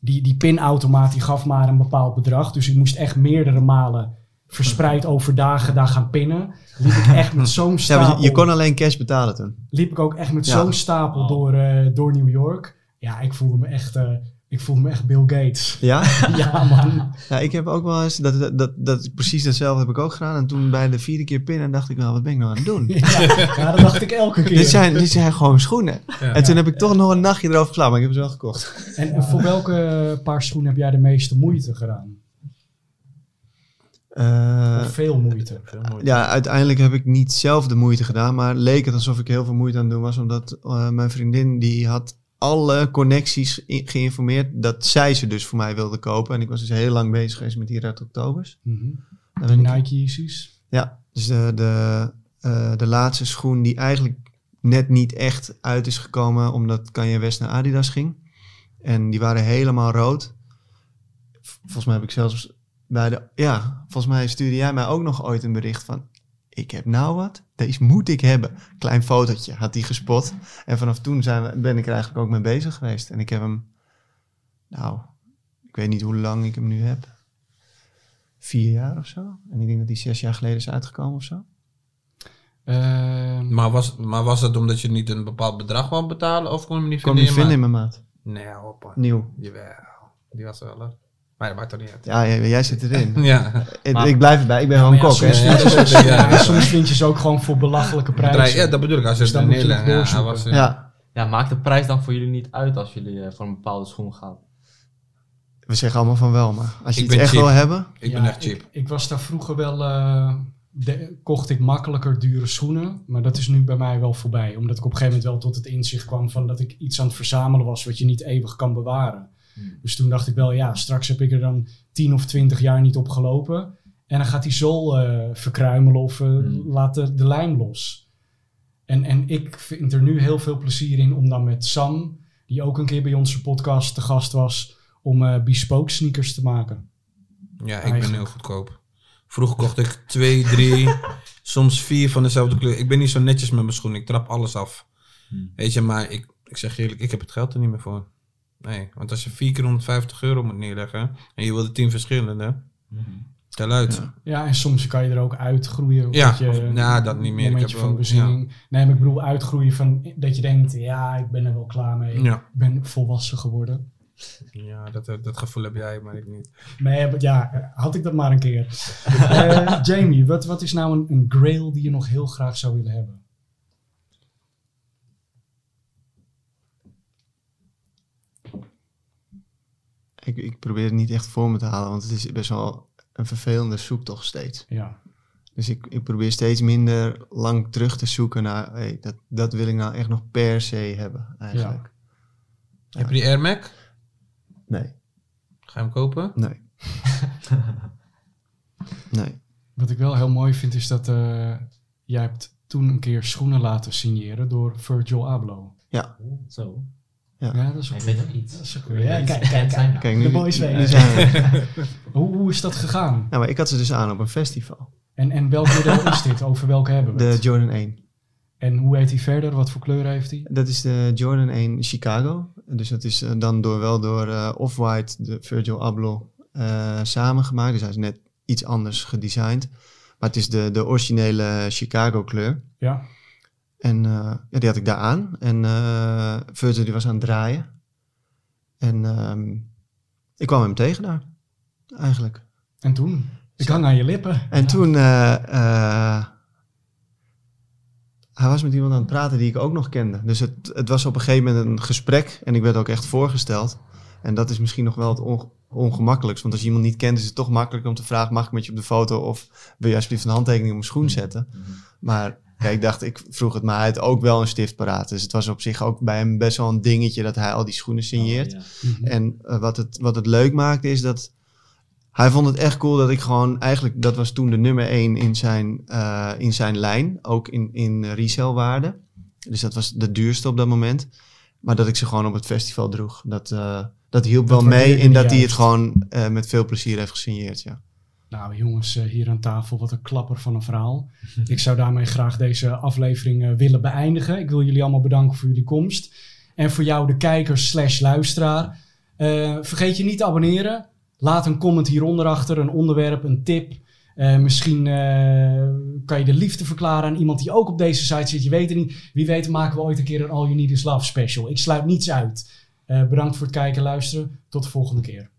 die, die pinautomaat die gaf maar een bepaald bedrag. Dus ik moest echt meerdere malen verspreid over dagen daar gaan pinnen. Liep ik echt met zo'n Ja, stapel. want je, je kon alleen cash betalen toen. liep ik ook echt met Ja. zo'n stapel door, eh, door New York. Ja, ik voelde me echt, eh, ik voelde me echt Bill Gates. Ja? ja, man. ja, ik heb ook wel eens, dat, dat, dat, dat, precies datzelfde heb ik ook gedaan. En toen bij de vierde keer pinnen dacht ik wel, wat ben ik nou aan het doen? Ja, ja, dat dacht ik elke keer. dit, zijn, dit zijn gewoon schoenen. Ja. En toen heb ik toch nog een nachtje erover geslapen, maar ik heb ze wel gekocht. En, en voor welke paar schoenen heb jij de meeste moeite gedaan? Eh, veel moeite? ja, uiteindelijk heb ik niet zelf de moeite gedaan, maar leek het alsof ik heel veel moeite aan het doen was, omdat eh, mijn vriendin die had alle connecties geïnformeerd dat zij ze dus voor mij wilde kopen. En ik was dus heel lang bezig geweest met die Red Octobers. Ben ik- Nike Yeezys? Ja, dus de, de, eh, de laatste schoen die eigenlijk net niet echt uit is gekomen omdat Kanye West naar Adidas ging. En die waren helemaal rood. Volgens mij heb ik zelfs bij de... Ja, volgens mij stuurde jij mij ook nog ooit een bericht van... Ik heb nou wat, deze moet ik hebben. Klein fotootje had hij gespot. En vanaf toen zijn we, ben ik er eigenlijk ook mee bezig geweest. En ik heb hem... Nou, ik weet niet hoe lang ik hem nu heb. Vier jaar of zo. En ik denk dat die zes jaar geleden is uitgekomen of zo. Ehm, Maar was, maar was dat omdat je niet een bepaald bedrag wou betalen of kon je hem niet kon vinden? niet in vinden je in mijn maat. Nee, hoppa. Nieuw. Jawel. Die was wel, hè? Maar dat maakt toch niet uit. Ja, jij, jij zit erin. Ja. Ik- Maar- ik blijf erbij. Ik ben gewoon ja, kok. hè. soms, hè? vind je ze- Ja. ja, soms vind je ze ook gewoon voor belachelijke prijzen. Ja, dat bedoel ik. Als je Dus het dan je nog neerlegt. Ja, was, eh, Ja, Ja, maakt de prijs dan voor jullie niet uit als jullie eh, voor een bepaalde schoen gaan? we zeggen allemaal van wel, maar als je Ik iets ben echt cheap. wil hebben... Ik Ja, ben echt cheap. Ik, ik was daar vroeger wel... eh, de- kocht ik makkelijker dure schoenen. Maar dat is nu bij mij wel voorbij. Omdat ik op een gegeven moment wel tot het inzicht kwam... van dat ik iets aan het verzamelen was... wat je niet eeuwig kan bewaren. Hmm. Dus toen dacht ik wel... ja, straks heb ik er dan 10 of 20 jaar niet op gelopen. En dan gaat die zool eh, verkruimelen... of eh, Hmm. laat de, de lijm los. En, en ik vind er nu heel veel plezier in... om dan met Sam... die ook een keer bij onze podcast te gast was... om eh bespoke sneakers te maken. Ja, ik ben heel goedkoop. Vroeger kocht ik twee, drie, soms vier van dezelfde kleur. Ik ben niet zo netjes met mijn schoenen. Ik trap alles af. Hmm. Weet je, maar ik, ik zeg eerlijk, ik heb het geld er niet meer voor. Nee, want als je vier keer 150 euro moet neerleggen en je wil er tien verschillende, tel uit. Ja. Ja, en soms kan je er ook uitgroeien. Ja, dat je, of- ja, dat niet meer. Ik heb van wel- bezinning. Nee, maar ik bedoel uitgroeien van dat je denkt, ja, ik ben er wel klaar mee. Ja. Ik ben volwassen geworden. Ja, dat, dat gevoel heb jij, maar ik niet. Nee, ja, had ik dat maar een keer. Eh, Jamie, wat, wat is nou een, een grail die je nog heel graag zou willen hebben? Ik, ik probeer het niet echt voor me te halen, want het is best wel een vervelende zoektocht steeds. Ja. Dus ik, ik probeer steeds minder lang terug te zoeken naar, hey, dat, dat wil ik nou echt nog per se hebben, eigenlijk. Heb je die Air Mac? Nee, Ga je hem kopen? nee. nee. Wat ik wel heel mooi vind is dat eh, jij hebt toen een keer schoenen laten signeren door Virgil Abloh. Zo. Ja, dat is Ik nog iets. Dat is ook weer- Ja, kijk, kijk, kijk. Kijk, nu, De boys nu zijn we. Hoe, hoe is dat gegaan? Nou, maar ik had ze dus aan op een festival. En, en welk model is dit? Over welke hebben we De het? Jordan 1. En hoe heet hij verder? Wat voor kleur heeft hij? Dat is de Jordan 1 Chicago. Dus dat is eh, dan door, wel door eh, Off-White, de Virgil Abloh, eh, samengemaakt. Dus hij is net iets anders gedesigned. Maar het is de, de originele Chicago kleur. Ja. En eh, ja, die had ik daar aan. En eh Virgil die was aan het draaien. En ehm, ik kwam hem tegen daar, eigenlijk. En toen? Ik hang aan je lippen. En toen... eh, eh, hij was met iemand aan het praten die ik ook nog kende. Dus het, het was op een gegeven moment een gesprek. En ik werd ook echt voorgesteld. En dat is misschien nog wel het onge- ongemakkelijkst. Want als je iemand niet kent, is het toch makkelijk om te vragen... mag ik met je op de foto of wil je alsjeblieft een handtekening op mijn schoen zetten? Maar ja, ik dacht, ik vroeg het maar. Hij had ook wel een stift paraat. Dus het was op zich ook bij hem best wel een dingetje... dat hij al die schoenen signeert. Oh, ja. Mhm. En eh, wat, het, wat het leuk maakte is dat hij vond het echt cool dat ik gewoon eigenlijk, dat was toen de nummer één in zijn, eh, in zijn lijn, ook in, in resellwaarde. Dus dat was de duurste op dat moment. Maar dat ik ze gewoon op het festival droeg. Dat, eh, dat hielp Dat wel mee in dat hij hij het gewoon eh, met veel plezier heeft gesigneerd. Ja. Nou jongens, eh, hier aan tafel, wat een klapper van een verhaal. Ik zou daarmee graag deze aflevering eh, willen beëindigen. Ik wil jullie allemaal bedanken voor jullie komst. En voor jou, de kijker slash luisteraar. Eh, vergeet je niet te abonneren. Laat een comment hieronder achter, een onderwerp, een tip. Misschien kan je de liefde verklaren aan iemand die ook op deze site zit. Je weet het niet. Wie weet maken we ooit een keer een All You Need Is Love special. Ik sluit niets uit. Bedankt voor het kijken en luisteren. Tot de volgende keer.